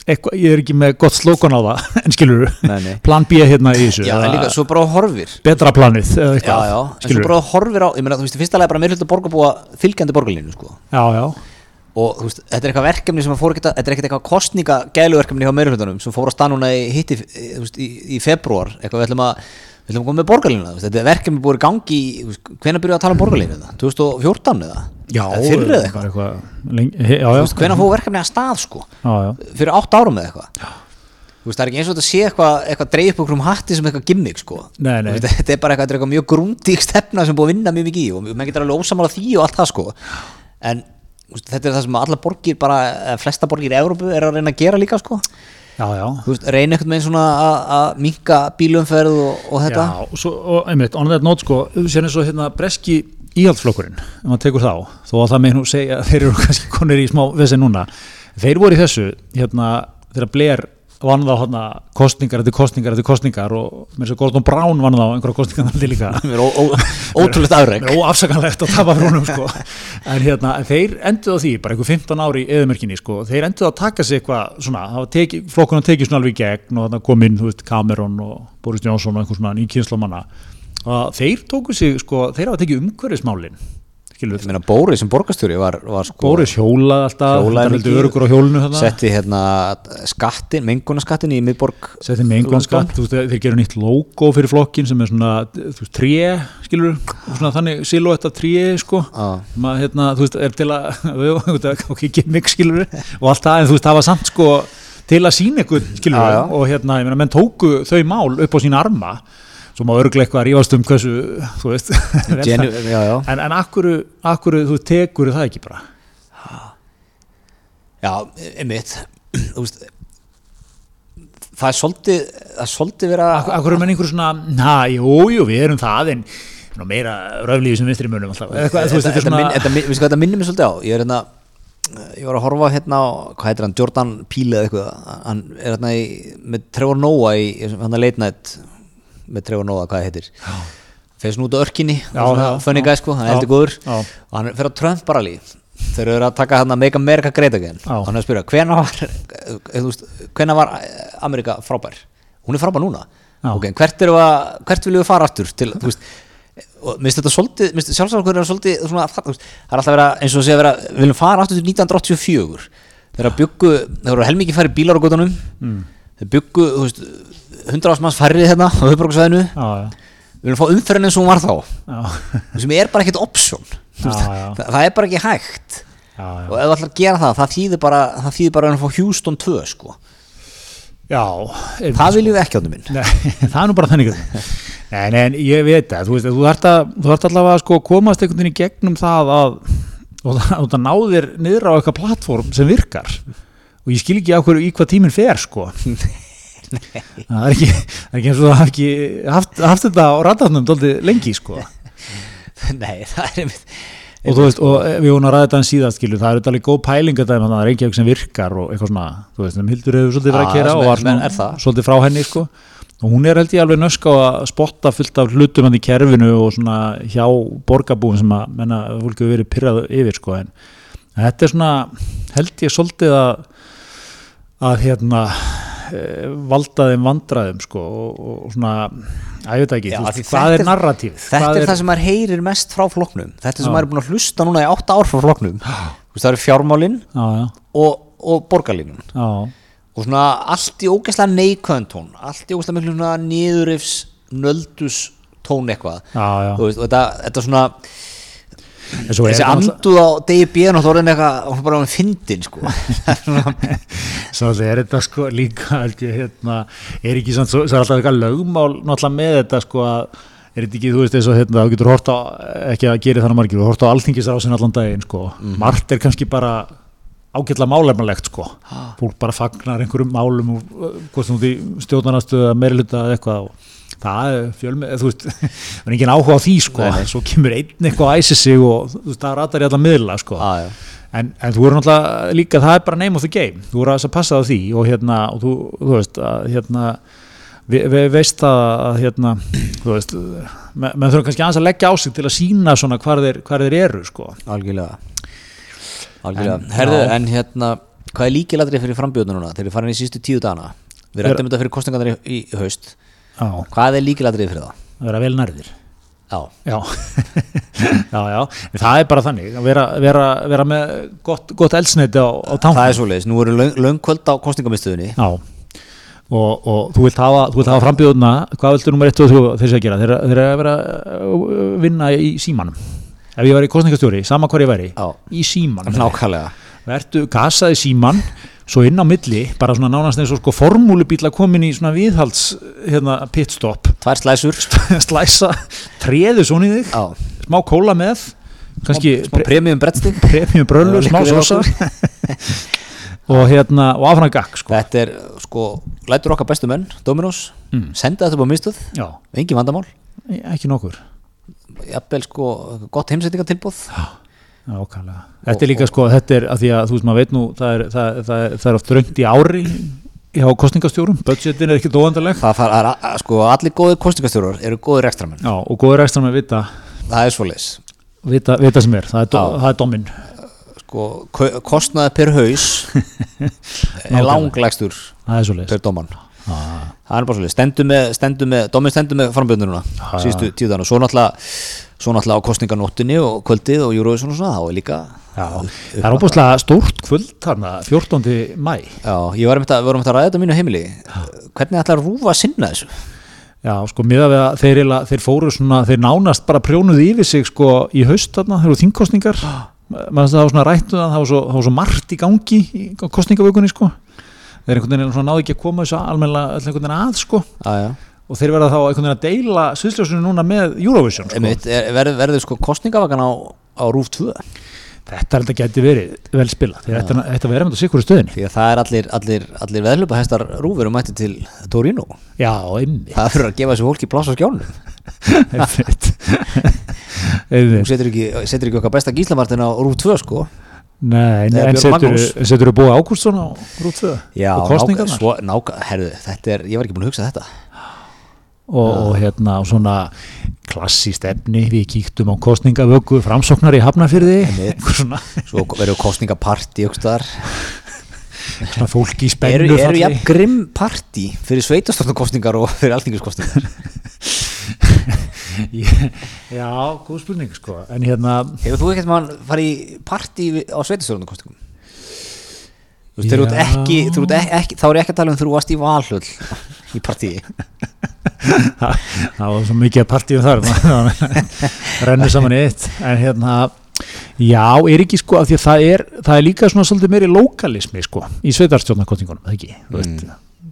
eitthvað, ég er ekki með gott slókan á það, en skilur Nei, nei. plan B hérna í þessu Já, en líka, svo bara horfir. Betra planið eða Já, eitthvað, já, en svo bara horfir á Ég meina, þú veist, fyrsta lega bara hluta borgarbúa fylgjandi borgarlínu, sko. Já, já, og þú veist, þetta er eitthvað verkefni sem að fór þetta er ekkert eitthvað kostninga gæluverkefni hjá meirihlutunum sem fór að stað núna í hitti þú veist, í, í februar, eitthvað við ætlum að við ætlum að koma með borgarlínu, þetta er verkefni búið í gangi í, hvenær byrjuðu að tala um borgarlínu það 2014 eða, já fyrr eða eitthvað? eitthvað lengi, já, já, veist, hvenær fór verkefni að stað sko? Já, fyrir 8 árum eða eitthvað? Veist, það er ekki eins og þetta sé eitthvað, eitthvað dreif upp okkur um hatti sem eitthvað gimmick sko. Nei, nei. Veist, þetta er bara eitthvað, þetta eitthvað mjög grúndík stefna sem búið að vinna mjög mikið í og menn getur alveg ósamála því og allt það sko. En veist, þetta er það sem alla borgir bara, flesta borgir í Evrópu er að reyna að gera líka sko reyna einhvern veginn svona að- minka bílumferð og, og þetta? Já, og, svo, og einmitt, on that note sko, sér eins og hérna breski íhaldsflokkurinn, ef maður tekur þá, þó að það með nú segja þeir eru kannski konir í smá vesi núna, þeir voru í þessu, hérna, þegar Blair vann þá hérna kostningar eftir kostningar eftir kostningar og með þess að Gordon Brown vann þá einhverja kostningar þannig líka. Er ótrúlegt afreg Mér er óafsakanlegt að tapa fyrir honum sko. en hérna, þeir enduð á því bara einhver 15 ári í eðumörkinni sko. þeir enduð að taka sig eitthvað svona, teki, flokkunum tekið svona alveg í gegn og þannig kom inn, þú veist, Cameron og Boris Johnson og einhver svona nýkynslomanna og þeir tóku sig, sko, þeir hafa tekið umhverfismálin skilur, Ég meina Bóri sem borgarstjóri var, var sko Boris hjólað alltaf, Hjólaði mikið. örugur á hjólinu þarna. Setti hérna skattin, mengunarskattin í miðborg setti með einhvern skatt, þú veist, þeir gerðu nýtt logo fyrir flokkin sem er svona, þú veist, tré skilur, svona þannig silhouette af tré, sko. Maður, hérna, þú veist, er til að ok, gimmick, skilur og allt það, en þú veist, það var samt, sko til að sína ykkur, skilur Já, já. og hérna, ég meina, menn tóku þau mál upp á sína arma, svo má örglega eitthvað að rífast um hversu, þú veist Genu, já, já. en, en akkuru, akkuru, þú tekur það ekki bara? Já, einmitt. Þú veist það er svolítið það er svolítið vera Ak- Akkur er menn einhver svona, na, jú, við erum það en nú, meira röflífi sem vinstri munum alltaf, þetta, minnir mig svolítið á? Ég er hérna ég var að horfa hérna á, hvað heitir hann, Jordan Peele eða eitthvað. Hann er hérna í, með Trevor Noah í, er late night með Trevor Noah, hvað það heitir. Feist nú út á örkinni já. guy sko, hann er heldur góður. já. og hann fer á Trump bara líf. Þeir eru að taka hann að Make America Great Again. Og hann er að spyrja, hvena var veist, hvena var Amerika frábær? Hún er frábær núna. Já. ok, en hvert, eru að, hvert viljum við fara aftur til, þú veist og minnst þetta svolítið, minnst sjálfsagt er svolítið svona, það er alltaf vera eins og að segja vera, við viljum fara aftur til 1984 þegar byggu, þegar voru helmingi færri bílar á göttunum mm. þeir byggu, þú veist 100 ásmanns færri hérna á höfbruksvæðinu við viljum fá umferðin eins og hún var þá. Sem er bara ekkert option Þú já. Það, er bara ekki hægt. Já, já. og ef þú ætlar að gera það, það þýðir bara það þýðir bara að við fá Houston 2 sko. Já það viljum við ekki áttu minn. Nei, það er nú bara þannig. Nei, nei, ég veit það. Þú veist, þú ert, að, þú ert allavega að sko komast einhvern veginn í gegnum það að það, og það náðir niður á eitthvað plattform sem virkar. Og ég skil ekki á hverju í hvað tíminn fer sko það er ekki það er ekki eins og það hafi ekki haft, haft þetta á radarnum dóldi lengi sko. Nei, það er einmitt og þú veist, og við vorum að ræða þetta en síðast skilu, það er auðvitað alveg góð pæling að það er Reykjavík sem virkar og eitthvað svona þú veist, sem Hildur hefur svolítið verið að kera og var það. svolítið frá henni sko. Og hún er held ég alveg nösk á að spotta fullt af hlutum hann í kerfinu og svona hjá borgarbúin sem að menna, fólk hefur verið pyrrað yfir sko en þetta er svona held ég svolítið að að hérna eh, valda þeim vandraðum sko og, og svona, að ég veit ekki Já, veist, hvað er narratív þetta er, það sem maður heyrir mest frá flokknum. Þetta sem maður er búin að hlusta núna í 8 ár frá veist, það eru fjármálin já, já, og, og borgarlínun. Og svona allt í ógeðslega neikvæðan tón allt í ógeðslega miklu svona niðurifs nöldus tón eitthvað. Já, já. Veist, og þetta, þetta svona þessi anduð á degi bíðan og það orðin eitthvað og hún bara á fyndin sko. Það er Svo er þetta sko líka ég, hérna, er ekki svo, svo er alltaf eitthvað lögmál náttúrulega með þetta sko að er þetta ekki, þú veist, eins og hérna, þú getur hort á ekki að gera þannig margir, þú hort á alþingisrásin allan daginn sko, margt er kannski bara ágætla málefnalegt sko. Fólk bara fagnar einhverjum málum og uh, hvort þú stjórnarnastuða meiriluta eða eitthvað og það er fjölmið, þú veist það er engin áhuga á því sko, Nei, svo kemur einn eitthvað að æsi sig og þú veist, það ratar í alla miðla sko. Já. en, en þú voru náttúrulega líka, það er bara name of the game. Þú voru aðeins að passa á því og hérna, og þú, þú veist að hérna við, við veist að hérna þú veist, menn men þurfum kannski að leggja á sig til að sína svona hvar þeir, hvar þeir eru sko. Algjörlega. Algjörlega, En- herðu, en hérna hvað er líkiladrið fyrir frambjóðinu núna? Þegar við farin í sístu tíu dagana við rættum þetta fyrir kostningarnar í, í haust já, hvað er líkiladrið fyrir það? að vera vel nærðir. Já, Já, já, já, það er bara þannig að vera, vera, vera með gott, gott eldsneiti á, á tank það er svoleiðis, nú eru löng, löngkvöld á kostningamistuðinni Já, og, og þú vilt hafa, hafa frambjóðuna, hvað viltu nummer 1 og 3 þeir að gera, þeir þeir eru að vera að vinna í símanum. Ef ég væri kostningastjóri, sama hvar ég væri Já. í símanum, nákvæmlega. Vertu gasaði síman svo inn á milli, bara svona nánast eins og sko formúlubíl að komin í svona viðhalds hérna, pitstop. Tvær slæsur. Slæsa, treðu þig. Já, smá kóla með kannski smá premium brettstig premium brölu, Já, smá sósa og hérna, og áfram gakk sko. Þetta er, sko, lætur okkar bestu menn Dominos, Mm. senda þetta á mistuð engin vandamál, ekki nokkur. Jafnvel sko gott heimsendingatilbúð Já, ákvæmlega. Þetta er líka sko, þetta er að því að þú veist maður veit nú, það er, það, það, það er oft röngt í ári hjá kostningastjórum, budgetin er ekki dóandaleg það far, er, að- sko, allir góðir kostningastjórar eru góðir ekstramenn, Já, og góður ekstra með vita, það er svoleiðis. vita, vita sem er, það er, Já. það er domin sko, ko- kostnaði per haus er Nákvæmlega. langlegstur það er svo leis per dóman það er bara svolítið, stendur með, stendur með dóminn stendur með frambjöndununa síðustu tíu dagana, svo náttúrulega svo náttúrulega á kostninganóttinni og kvöldið og Eurovision og svona, þá er líka Já, það er óbúslega stórt kvöld þarna, 14. mæ Já, ég var um þetta, vorum þetta að ræða þetta á mínu heimili. Hvernig ætlar Rúfa að sinna þessu? Já, sko, miða við að þeir, þeir fóru svona, þeir nánast bara prjónuðu yfir sig sko í haust þarna, þeir eru þingkostningar maður það var svona rættu það, það var svo, það var svo margt í gangi í kostningavökunni sko þeir einhvern veginn náðu ekki að koma þessu almennilega öll einhvern veginn að sko. Já, já, og þeir verða þá einhvern veginn að deila sviðsljósinu núna með Eurovision sko. er, verður, verður sko kostningavakan á, á Rúf 2 þetta er þetta geti verið vel spila að- ætti að vera með þetta sikkur í stöðinni. Því að það er allir, allir, allir veðlupa hestar Rúfur um mætti til Torino. Já, einmitt. Það fyrir að gefa þessu fólki pláss á skjánum. Einmitt. Þú setur ekki, setur ekki okkar besta gíslamartin á Rúf 2 sko Nei, Eða en setur, þú búið Ágústsson á Rútföðu Já, kostningarnar svo, náka, herðu, þetta er, ég var ekki búin að hugsa þetta. Og, og hérna og svona klassíst efni við kíktum á kostningavöku framsóknar í Hafnafyrði einhver svona, svo verður kostningapartí ykkur staðar. Svona fólk í eru, spennu eru falli. jafn grimm partí fyrir sveitastornarkostningar og fyrir alþingiskostningar Ég- Já, góð spurning sko. En hérna, hefur þú ekkert mann farið partí á sveitastornarkostningum þú veist, ert Já. ekki, ert ekki, þá er ég ekki að tala um þú varst í valhöll í partíi það, það var svo mikið að partíu þar rennur saman í eitt. En hérna Já, er ekki sko, af því að það er það er líka svona svolítið meiri lokalismi sko, í sveitarstjórnarkostningunum, það ekki? Þú veist,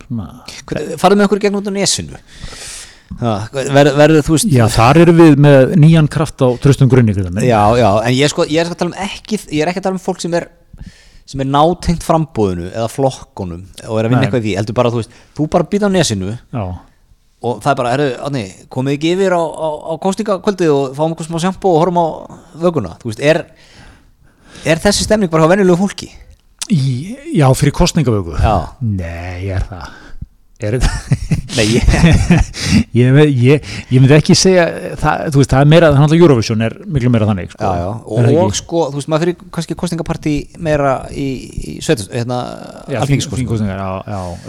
svona Hvernig- farðu með okkur gegn út á nesinu verður, verður þú veist Já, þar erum við með nýjan kraft á tröstum grunni Já, já, en ég, sko, ég er sko að tala um ekki ég er ekki að tala um fólk sem er sem er nátengt frambúðinu eða flokkunum og er að vinna Nei. eitthvað í því, heldur bara þú veist þú bara býta á nesinu Já, og það er bara, Átni, komið ekki yfir á, á, á kostingakvöldið og fáum eitthvað smá sjampo og horfum á vöguna. Þú veist, er er þessi stemning bara á venjulegu fólki? í, já fyrir kostningavöku Já, Nei, er það nei, ég, ég, ég, ég myndi ekki segja það, þú veist, það er meira, þannig að Eurovision er miklu meira þannig sko. já, já, og, það og sko, þú veist, maður fyrir kannski kostingapartí meira í, í sveitus, hérna,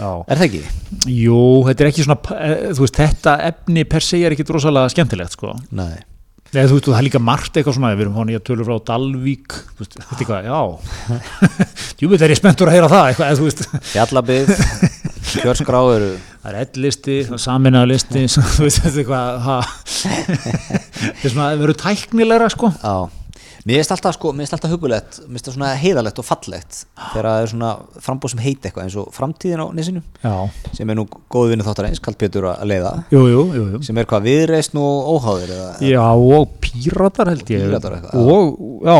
já Er það ekki? Jú, þetta er ekki svona, eh, veist, þetta efni per se er ekki rosalega skemmtilegt, sko. Nei. Nei, þú veist, það er líka margt eitthvað svona, við erum hóni að tölur frá Dalvík, þú veist, þetta er eitthvað, já. Djúbið er ég spenntur að heyra það, eitthvað, þú veist. Fjallabið, kjörskrá eru Það er ellisti, saminnaðlisti, þú veist, þetta eitthvað, ha. Þetta er svona, það verður tæknilegra, sko. Já, mér finnst alltaf sko, mér finnst alltaf hugulegt mér finnst það svona heiðalegt og fallegt þegar það er svona frambóð sem heit eitthvað eins og framtíðin á nesinu Já, sem er nú góð vinnu þáttar eins, kallt Pétur að leiða jú, jú, jú, jú. sem er hvað viðreist og óháðir eða, Já, og píratar held ég. Píratar eitthvað, Og, já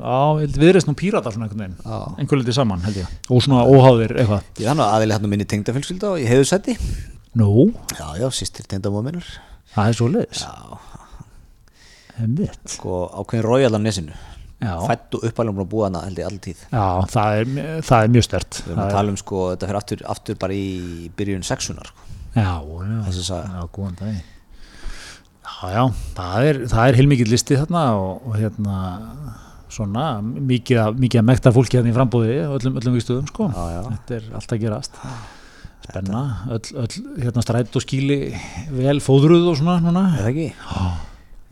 Já, viðreist nú píratar svona einhvern veginn. Já. einhver litið saman held ég. Og svona óháðir eitthvað. Því þannig að aðeins hann minni tengdafélskylda og ég hefðu sætti Nú, Já, já, sýstir tengdamóð það er svo leiðis Já, Einmitt. sko ákveðin rójal á nesinu. Já. fætt og uppalum búin að búa hana held ég alltaf tíð. Já, það er, það er mjög stert við erum að tala um sko, þetta fyrir aftur, aftur bara í byrjun sexunar sko. Já, já, góðan dag Já, já, það er, er heilmikið listi þarna og, og hérna svona, mikið, að- mikið að mekta fólki hérna í frambúði öllum, öllum viðstöðum, sko. Já, já. Þetta er allt að gerast. Spenna, öll, öll hérna stræt og skíli vel fóðruð og svona núna. Er það ekki?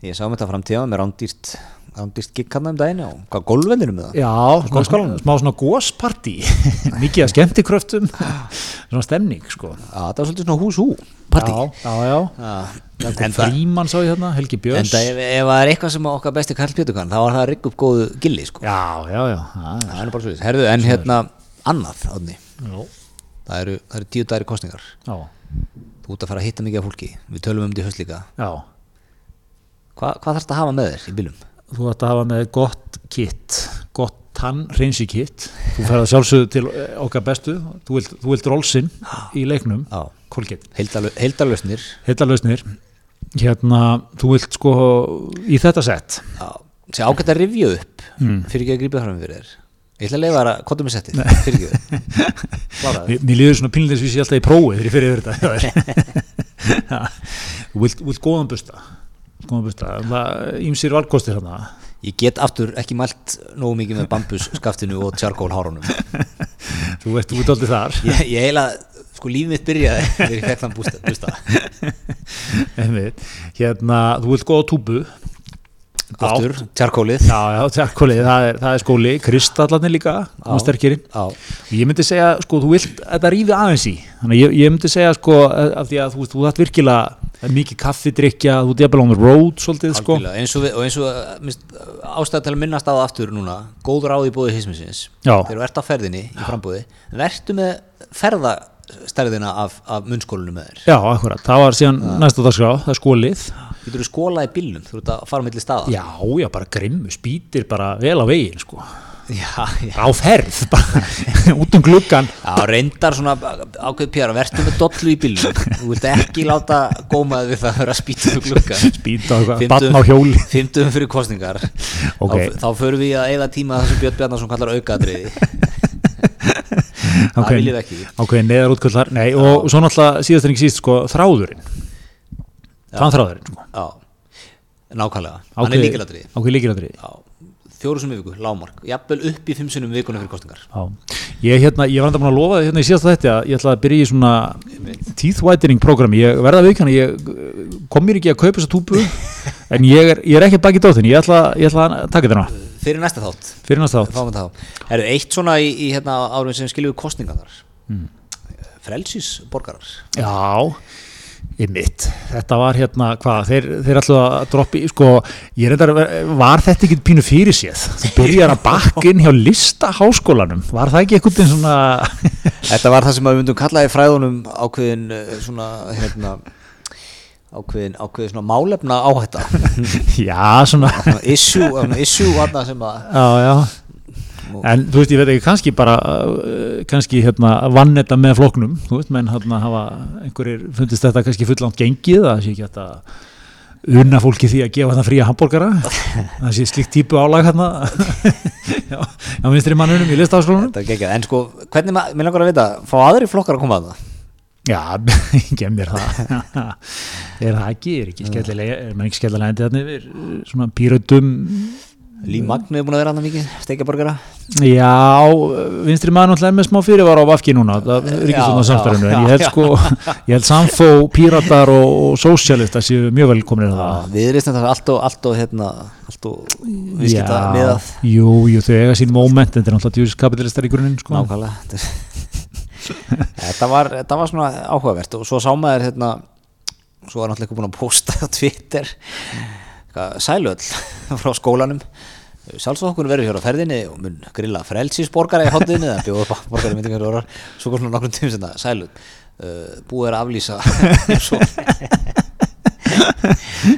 ég sá um þetta framtíða með rándýrt rándýrt gikk hann um daginn og hvað gólfvendinu með það? Já, smá, Golfskálanum? smá svona góspartí mikið að skemmtikröftum. Svona stemning, sko. Já, þetta var svolítið svona hús hú partí Já, já, já. En, En Fríman sá ég hérna, Helgi en Björns það, ef, ef það er eitthvað sem okkar besti Karl kann þá var það að rigga upp góðu gilli sko. Já, já, já, það það er bara svo Herðu, en hérna annað átni Já, það eru, það eru tíu dagir kostningar já, þú ert að fara að hitta mikið af fólki. Við tölum um þetta í höst líka. Já. Hva, hvað þarfst að hafa með þér í bílum? Þú ætti að hafa með gott kitt, gott tann reynsi kitt. Þú ferð að sjálfsögðu til eh, okkar bestu. Þú vilt, þú vilt rollsinn í leiknum, heildarlausnir Heitalausnir. Hérna, þú vilt sko í þetta sett. sé ágætt að rifja upp Mm. fyrir ekki að grípa fram fyrir þér ég ætla að leifa þér að konta með settið fyrir ekki klára Mér, líður svona ég sé alltaf í prófi fyrir yfir þetta. þú vilt góðan busta. Ímsir valkostir hérna. ég get aftur ekki mælt nógu mikið með bambus skaftinu og charcoal hárunum Þú ert aldrei þar. ég, ég heila sko líf mitt byrjaði þegar ég fekk þann bústa. Einmitt. Hérna, þú vilt góða túbu. Aftur, charcoalið Já, já, tjarkolið, það er, það er skóli. Kristallarnir líka, hann sterkiri Já. Ég myndi segja, sko, þú vilt þetta rífi aðeins í. Þannig ég, ég myndi segja, sko, af því að þú þú þarft virkilega mikið kaffidrykja, þú jafnvel on the road svolítið, sko. Algjörlega, eins og, og eins og uh, minnst, ástæða til að minnast það aftur núna góð ráð í bóði hismisins. Þegar þú ert á ferðinni í frambúði vertu með ferðastærðina af, af munnskólinu með þér. Já, akkurat, það var síðan næsta dagskrá, það er skólið. Getur þú skólað í bílnum, þú ert að fara milli staða? Já, já, bara grimmu, spýtir bara vel á veginn, sko. Já, já. Á ferð, bara út um gluggan Já, reyndar svona ákveð pjara, vertu með dollu í bílnum. Þú vilt ekki láta gómaði við það að vera að spýta úr glugga Spýta barn á hjóli Fymtum fyrir kostningar Ok. þá, þá förum við að eigða tíma það sem Björn Bjarnason kallar aukaðriði það viljum við ekki. Ok, neðar útkvöldar, nei, og svo náttúrulega síðast en ekki síst, sko, þráðurinn. Tannþráðurinn, sko. Já, nákvæmlega, hann er líkilatri Ákveð líkilatri Já, fjóru sem viku, lámark Jafnvel upp í fimm sinnum vikuna fyrir kostningar Já, ég, hérna, ég var enda búin að lofa hérna í síðasta þetta að ég ætla að byrja í svona teeth whitening programmi, ég verða við kannar ég uh, kom mér ekki að kaupa þessa túpu en ég er, ég er ekki bakið dóttin ég ætla, ég ætla að taka þetta Fyrir næsta þátt, fyrir næsta þátt. Er eitt svona í, í hérna, árum sem kostningar þar Mm. Frelsis borgarar Já, ég mitt þetta var hérna, hvað, þeir, þeir ætla að droppi, sko, ég reyndar var þetta ekki pínu fyrir séð þú byrjar að bakka inn hjá listaháskólanum. Var það ekki einhvern veginn svona Þetta var það sem við myndum kalla í fræðunum ákveðin eh, svona hérna ákveðin, ákveðin svona málefna áhætta. Já, svona. Issue, issue þarna sem að já, já. En þú veist, ég veit ekki, kannski bara uh, kannski hérna vann þetta með floknum þú veist, menn hérna hafa einhverjir fundist þetta kannski fullant gengið það sé ekki að unna fólki því að gefa það fría hambúrgara það sé slíkt típu álag hérna já, já minnstri mannunum í þetta geggjað, en sko, hvernig maður, mér langar að vita fá aðri flokkar að koma að það já, gem mér það. Er það ekki, er ekki skellilega er maður ekki skellilega endið þarna yfir uh, svona pírötum? Líf Magni er búin að vera annað mikið, steikjaborgara. Já, vinstri maður náttúrulega með smá fyrirvara á vafki núna, það er ekki svona já, en ég held sko, ég held samfó, píratar og, og sósjalista séu mjög vel komin að það. Við erum þetta allt og, allt og hérna, allt og viðskipta með að Jú, jú, þau eiga sín moment, þetta er náttúrulega kapitalistar í grunninn, sko. nákvæmlega þetta var, þetta var svona áhugavert og svo sá maður hérna svo var náttúrulega búin að posta á Twitter sælöll frá skólanum. Sjálfsokkur verður hér á ferðinni og mun grilla frelsisborgara í hotðinni eða bjóða upp á borgari myndi hverju orðar svo kom svona nokkrum tímum sem það sælöll uh, búið er að aflýsa svo.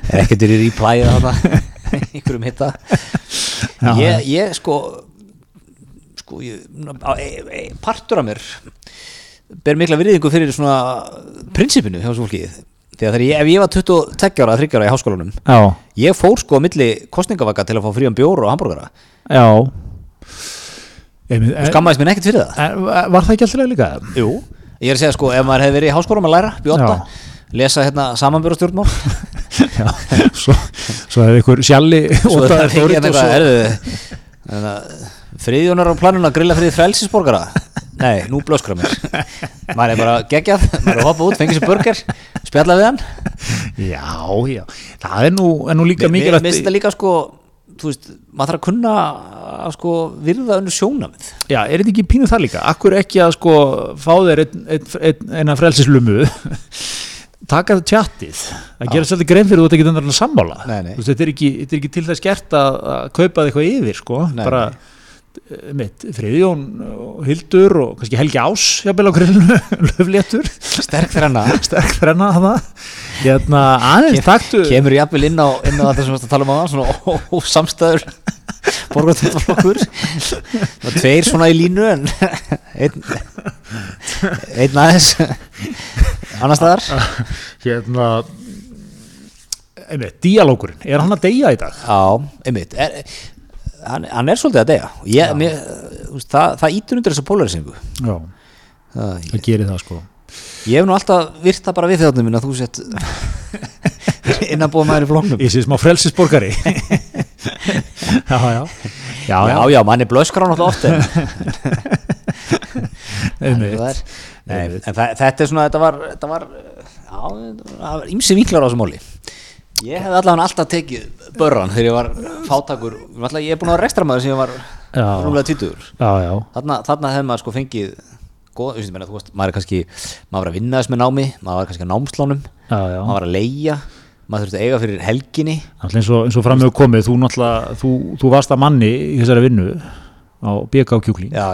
Er ekkert er í replæða þarna einhverjum hitta ég, ég sko sko ég, e, e, partur af mér ber mikla virðingu fyrir svona prinsipinu hjá þessu fólki. Þegar ég, ef ég var 22 ára, 30 ára í háskólanum já, ég fór sko á milli kostningavaka til að fá frían bjór og hambúrgara já. Skammaðist mér ekkert fyrir það. Var það ekki alltaf líka? Jú, ég er að segja sko, ef maður hefði verið í háskólanum að læra bjóta, lesa hérna samanbjörnstjórnmál Já, svo, svo hefði ykkur sjalli svo það er fórið ekki og svo eitthvað erðu friðjónar á planinu að grilla fyrir frelsisborgara? Nei, nú blöskra mér. Maður er bara geggjað, maður er að hoppa út fengið sér burger, spjalla við hann. Já, já, það er nú, er nú líka mér mikilvægt finnst þetta líka sko þú veist, maður þarf að kunna að sko virða önnur sjónamið Já, er þetta ekki pínu það líka? Akkur ekki að sko fá þér ein, ein, ein, eina frelsislumu taka það tjattið. Það gerir svolítið grein fyrir þú ert ekki þannig að sammála. Nei, nei. Veist, þetta, er ekki, þetta er ekki til þess gert að, að kaupa eitthvað yfir sko. Nei, bara mitt, Friðjón og Hildur og kannski Helgi Ás jafnvel á grillinu, löfléttur sterk hana. Sterk þrenna það hérna, aðeins taktu kemur jafnvel inn á, inn á þetta sem við varst að tala um á svona ósamstæður borgartöndaflokkur það var tveir svona í línu en einn einn aðeins annar staðar. Hérna einmitt, díalókurinn, er hann að deyja í dag? já, einmitt. Er, hann, hann er svolítið að deyja. Ég, mér, það, það ítur undir þessa polarisingu Já, það, það gerir það sko. Ég hef nú alltaf virt það bara við þjóðnum að þú sett innanbúið maður í flóknum Í sér smá frelsisborgari. Já, já. Já, já, já, manni blöskar hann alltaf oft en einmitt. er, nei, en þetta er svona þetta var, þetta var já, það var ímsi vinklar á þessu máli. Ég hef allavega alltaf tekið börran þegar ég var fátakur Náttúrulega ég er búin að vera rekstramæður sem ég var rúmlega já, þarna, þarna hefði maður sko fengið góð, þú veist, maður er kannski maður var að vinna þess með námi, maður var kannski að námslánum já, já. maður var að leigja maður þurfti að eiga fyrir helginni. Eins og, og fram með komið, þú náttúrulega þú, þú varst að manni í þessari vinnu á BK kjúkling. Já,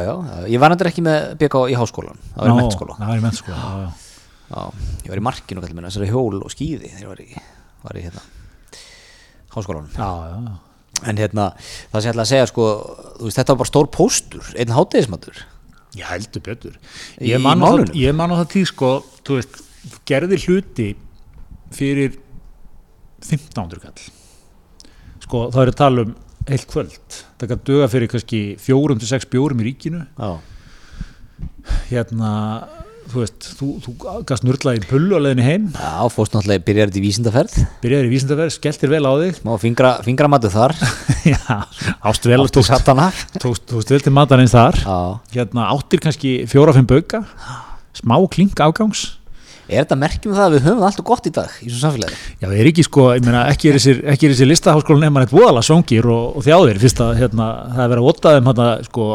ég var nættur ekki með BK í háskólan það var í Já, ég var í markinu þessari hjól og skýði þegar ég var í, var í hérna, háskólanum. Já, já, En hérna, það sem ég ætla að segja, sko, veist, þetta var bara stór póstur, einn hátegismatur. Já, heldur betur Ég man á það, ég það tíð sko veist, þú gerðir hluti fyrir 1500 kall sko, þá er að tala um heilt kvöld það kann döga fyrir kannski 4-6 bjórum í ríkinu Já. hérna, þú veist þú, þú gast nörlaði í pullu á leiðinni heim. Já, fórst náttúrulega, byrjar þetta í vísindaferð, byrjaðir í vísindaverð, skelltir vel á þig. Smá fingra, fingramatu þar, já, ást vel tókst, satana. tókst, vel til matarins þar. Já. hérna, áttir kannski 4-5 bauka. Smá klink afgangs Er þetta merkjum það að við höfum alltaf gott í dag í svo samfélagi? Já, það er ekki sko, ég meina, ekki er þessir, þessir listaháskólan nefnir eitt voðala songir og, og þjáðir, fyrst að hérna, það er verið að votta þeim hérna, sko,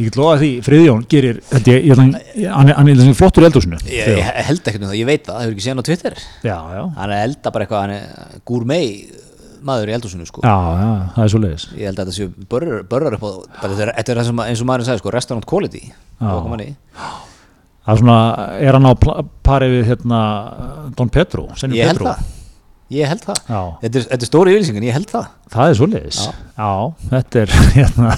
ég get lofa því, Friðjón gerir, þetta, ég, ég, ég, hann, er- hann flottur í eldhúsinu. Ég, ég held ekkert um það, ég veit það, það hefur ekki séð hann á Twitter. Já, já, Hann er elda bara eitthvað, hann er gourmet maður í eldhúsinu, sko. já, já, það er svo leiðis. Ég held að þetta séu börjar, upp á, þetta er, þetta það sem, eins og maðurinn sagði, sko, restaurant quality. Já. Það er svona, er hann á pla- pari við, hérna, Don Petro, Senjum Ég það. Ég held það. Já, Þetta er, þetta er stóri yfirlýsingin, ég held það. það er svo leiðis. Já. Já, þetta er, hérna,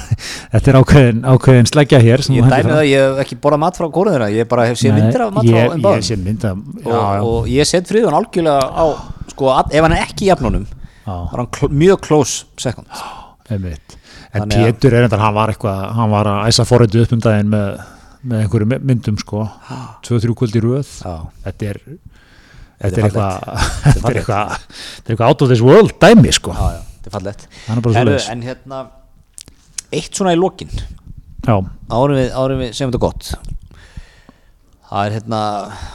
þetta er ákveðin, ákveðin sleggja hér. Ég dæmi það, ég hef ekki borðað mat frá kóruð þeirra, ég bara hef séð myndir af mat frá af, já, og, já, og ég set friðun algjörlega á, sko, að, ef hann er ekki í jafnunum, já. var hann kl mjög close second. Einmitt. En Pétur er þetta, hann var eitthvað, hann var að æsa forröndu upp um daginn með, með einhverju my- myndum sko, 2-3 kvöld í röð. Þetta er, Þetta er eitthvað, out of this world dæmi sko. Já, já, er er svoleiðis. En hérna, eitt svona í lokin, árum við, árum við segjum þetta gott. Það er hérna,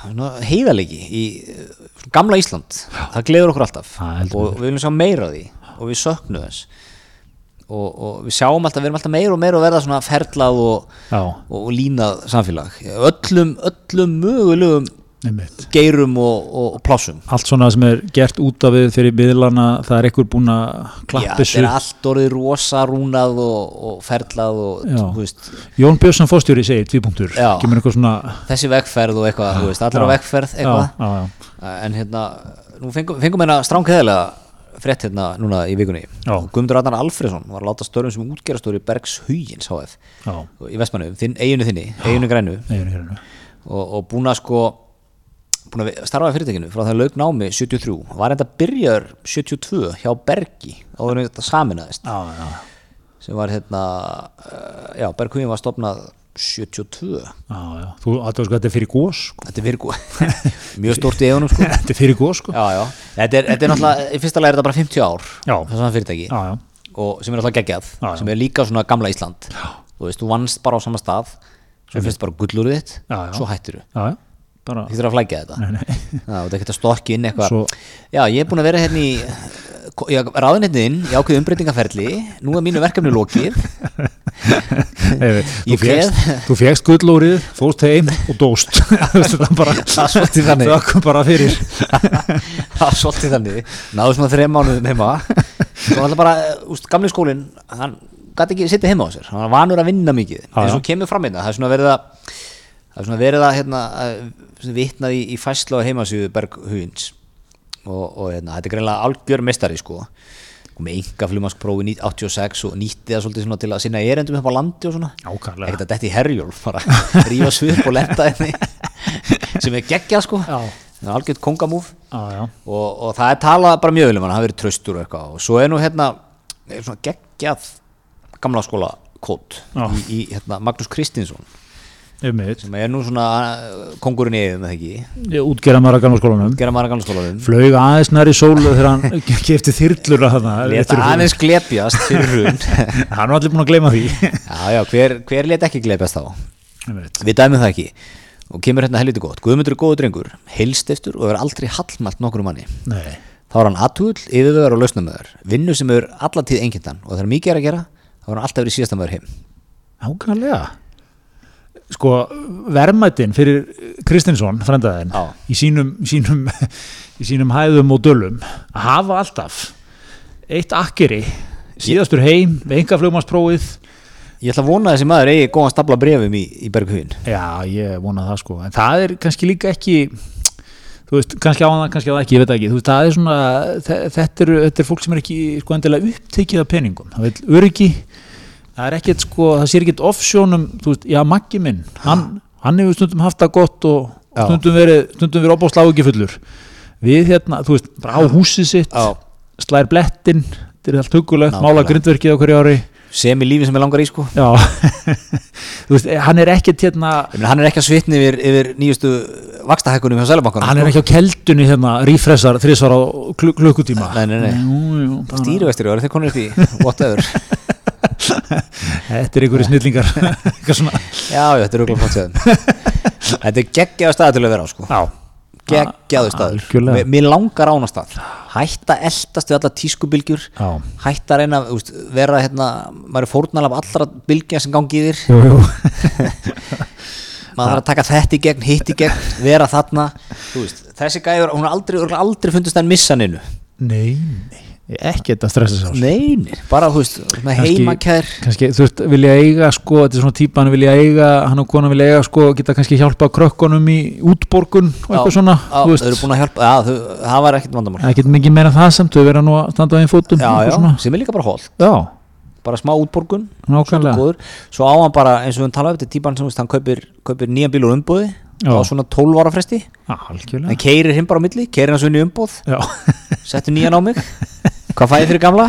hérna heiðalegi í uh, gamla Ísland. Það gleður okkur alltaf og við viljum sjá meira af því og við söknum þess. Og, og við sjáum alltaf, við erum alltaf meira og meira að verða svona ferlað og, já, og, línað samfélag. Öllum, öllum mögulegum einmitt. geirum og, og, plássum. Allt svona sem er gert út af við fyrir miðlana, það er einhver búinn að Já, klappa þessu. er allt orðið rosa rúnað og, og ferlað og Já. Jón Björnsson fórstjóri segir, tvípunktur, Já. svona, þessi vegferð og eitthvað, Já. vegferð já, eitthvað, já, já, en hérna nú fengum, fengum hérna stránkæðilega frétt hérna núna í vikunni. Guðmundur Arnar Alfreðsson var að láta störfum sem útgerastóri Bergs Hugins HF í Vestmannu, þinn, eiginu þinni, eiginu grænu. Og, og búin að sko búin að starfa í fyrirtækinu frá það lauk námi 73 var enda byrjar 72 hjá Bergi áður en þetta saminaðist Já, já, sem var hérna uh, já, Berghugin var stopnað 72 já, já. Þú aðtöðu sko, þetta er fyrir gós sko. þetta er fyrir góð mjög stórt í egunum sko Þetta er fyrir gós sko. já, þetta er, þetta er náttúrulega í fyrsta er þetta bara 50 ár Já. þess að fyrirtæki og sem er náttúrulega geggjað sem er líka svona gamla Ísland já. þú veist, þú vannst bara á sama stað svo finnst bara gullurðið þitt svo hættir þú. Bara, þú þurfir að flækja þetta nei, nei. Já, þú ert ekki að stokki inn eitthvað Svo- Já, ég er búin að vera hérna í ráðinettin í ákveðu umbreytingaferli nú er mínu verkefni lokið. Hey, þú, Ég þú fékkst gullórið, fóst heim og dóst. Bara Það svolítið þannig. Það kom bara fyrir. Það svolítið þannig. Náðu svona þreim mánuðum heima. Svo alltaf bara, úst, gamli skólinn hann gæti ekki sittið heima á sér. Hann var vanur að vinna mikið. En svo kemur fram hérna, það er svona verið að það er svona verið að hérna, að vitnað í, í fæslu á heimasíðu Berghugins og, og hérna, þetta er greinlega algjör mestari sko. Með enga flugmaskprófi 86 og nýtti það svolítið til að sinna erendum upp á landi og svona. Ekkert að detti herjólf bara rífa svip og lenda henni sem er geggjað sko. Er algjört kongamúf og, og það er talað bara mjög vel um hann, hafi verið traustur og eitthvað. Og svo er nú hérna er svona geggjað gamla skóla kót í, í hérna, Magnús Kristinsson sem er nú svona uh, kongurinn í eðum eða ekki? Útgerða maður að gamla skólanum Flög aðeins nær í sólu þegar hann kefti þyrlur að það leta aðeins glepjast fyrir hrun. Hann var allir búin að gleyma því. Já já, hver, hver leta ekki glepjast þá? Við dæmum það ekki. Og kemur hérna helviti gott. Guðmundur er góður drengur, heilstiftur og er aldrei hallmælt nokkur manni. Nei, þá er hann aðtugull, yfirvegar og lausnamöður vinnu sem er allatíð engindan og það er mikið að gera þá er hann alltaf verið síðasta maður heim. Ákvæmlega Sko, verðmættin fyrir Kristinsson, frændaðin Já. í sínum, sínum í sínum hæðum og dölum að hafa alltaf eitt akkeri síðastur heim, enga flugmannsprófið Ég ætla að vona að þessi maður eigi góðan stapla brefum í, í Berghugin. Já, ég vona það sko en það er kannski líka ekki þú veist, kannski á það, kannski á það ekki, ég veit ekki þú veist, það er svona, þe- þetta er, þetta er fólk sem er ekki sko endilega upptekið af peningum það vil öryggi það er ekkert sko, það sér ekkert offsjónum þú veist, já, Maggi minn, hann hann hefur stundum haft það gott og Já. stundum verið, stundum verið opáslá ekki fullur við hérna, þú veist, bara á húsið sitt Já. slær blettin, þetta er allt hugulegt mála grindverkið á hverju ári Sem í lífi sem er langar í sko. veist, hann er ekkert hérna Ég meina, hann er ekki að svitni yfir, yfir nýjustu vakstahækkunum hjá Sælabankanum. hann er ekki á keldunni hérna rífressar þrísvar á kl klukkutíma Nei, nei, nei. Jú, jú, bara- Stýrivextir, það er þeir konur upp í whatever. þetta er einhverju snillingar Já, já, þetta er rúglega flott séðum. Þetta er geggjaðu stað til að vera á sko. Geggjaðu staður. Mér- Mér langar ána stað. Hætta eldast við alla tískubilgjur. já, Hætta að reyna, veist, vera hérna, maður er fórnalaf allra bylgja sem gangi yfir. jú, jú. maður þarf að taka þetta í gegn, hitt í gegn vera þarna, veist þessi gæður, hún har aldrei, aldrei fundist það missaninu nei, nei ekkert að stressa sér neini, bara þú veist með heimakær. kannski, þú veist, vilja eiga sko, þetta er svona típan vilja eiga, hann og konan vilja eiga sko, geta kannski hjálpa krökkunum í útborgun og eitthvað svona, á, þau eru búin að hjálpa, já, þau, það var ekkert vandamál. Getur mikið meira það samt, þau vera nú að standa á einn fótum já, já, svona. sem er líka bara hól já, bara smá útborgun, svo á hann bara, eins og við talaðum, þetta er típan sem hann kaupir, kaupir nýjan bíl úr umbúði á svona 12 ára fresti. En keirir hinn bara á milli, keirir hann svo inn í umbúð já, settur nýjan á mig hvað fæði fyrir gamla,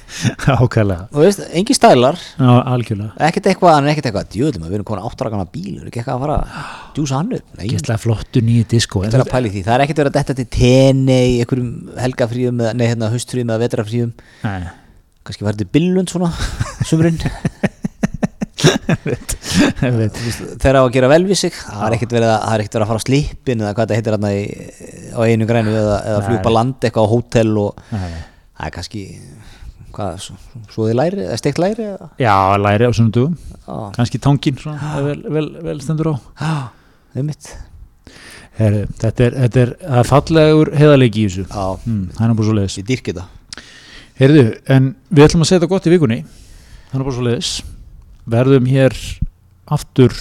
ákvæmlega og þú veist, engi stælar. Já, algjörlega. Ekkert eitthvað, er ekkert eitthvað djöðlum, við erum komin áttara gamla bíl, er ekki eitthvað að fara að djúsa hann upp, nei, Gæstlega flottu nýju disko þetta er að pæli því það er ekkert að detta til tenni í einhverjum helgafríum, nei hérna haustfríum eða vetrafríum, Nei, kannski verður billund svona, veit þegar á að gera vel við sig, það er ekkert verið að það verið að fara á slipin eða hvað þetta heitir á einu grænu eða, eða fljúpa land eitthvað á hótel og Nei. Það er kannski hvað, svo, svo þið læri, steikt læri eða, Já, læri á svona dugum já, kannski tangin svona, ef vel, vel, vel stendur á. Já, það er mitt Heri, þetta, er, þetta er, það er fallegur heiðarleiki í þessu. Hmm, það er bara svo leiðis ég dýrki þetta. Heyrðu, en við ætlum að segja þetta gott í vikunni. Það er bara svo leiðis verðum hér aftur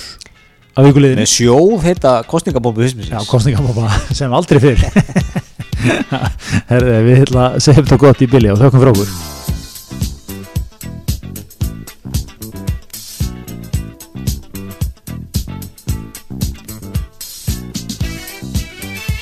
að vikuleiðinni með sjóð heita kostningabóbu sem aldrei fyrr Herðu, við segja þetta gott í bili og þökkum frá okkur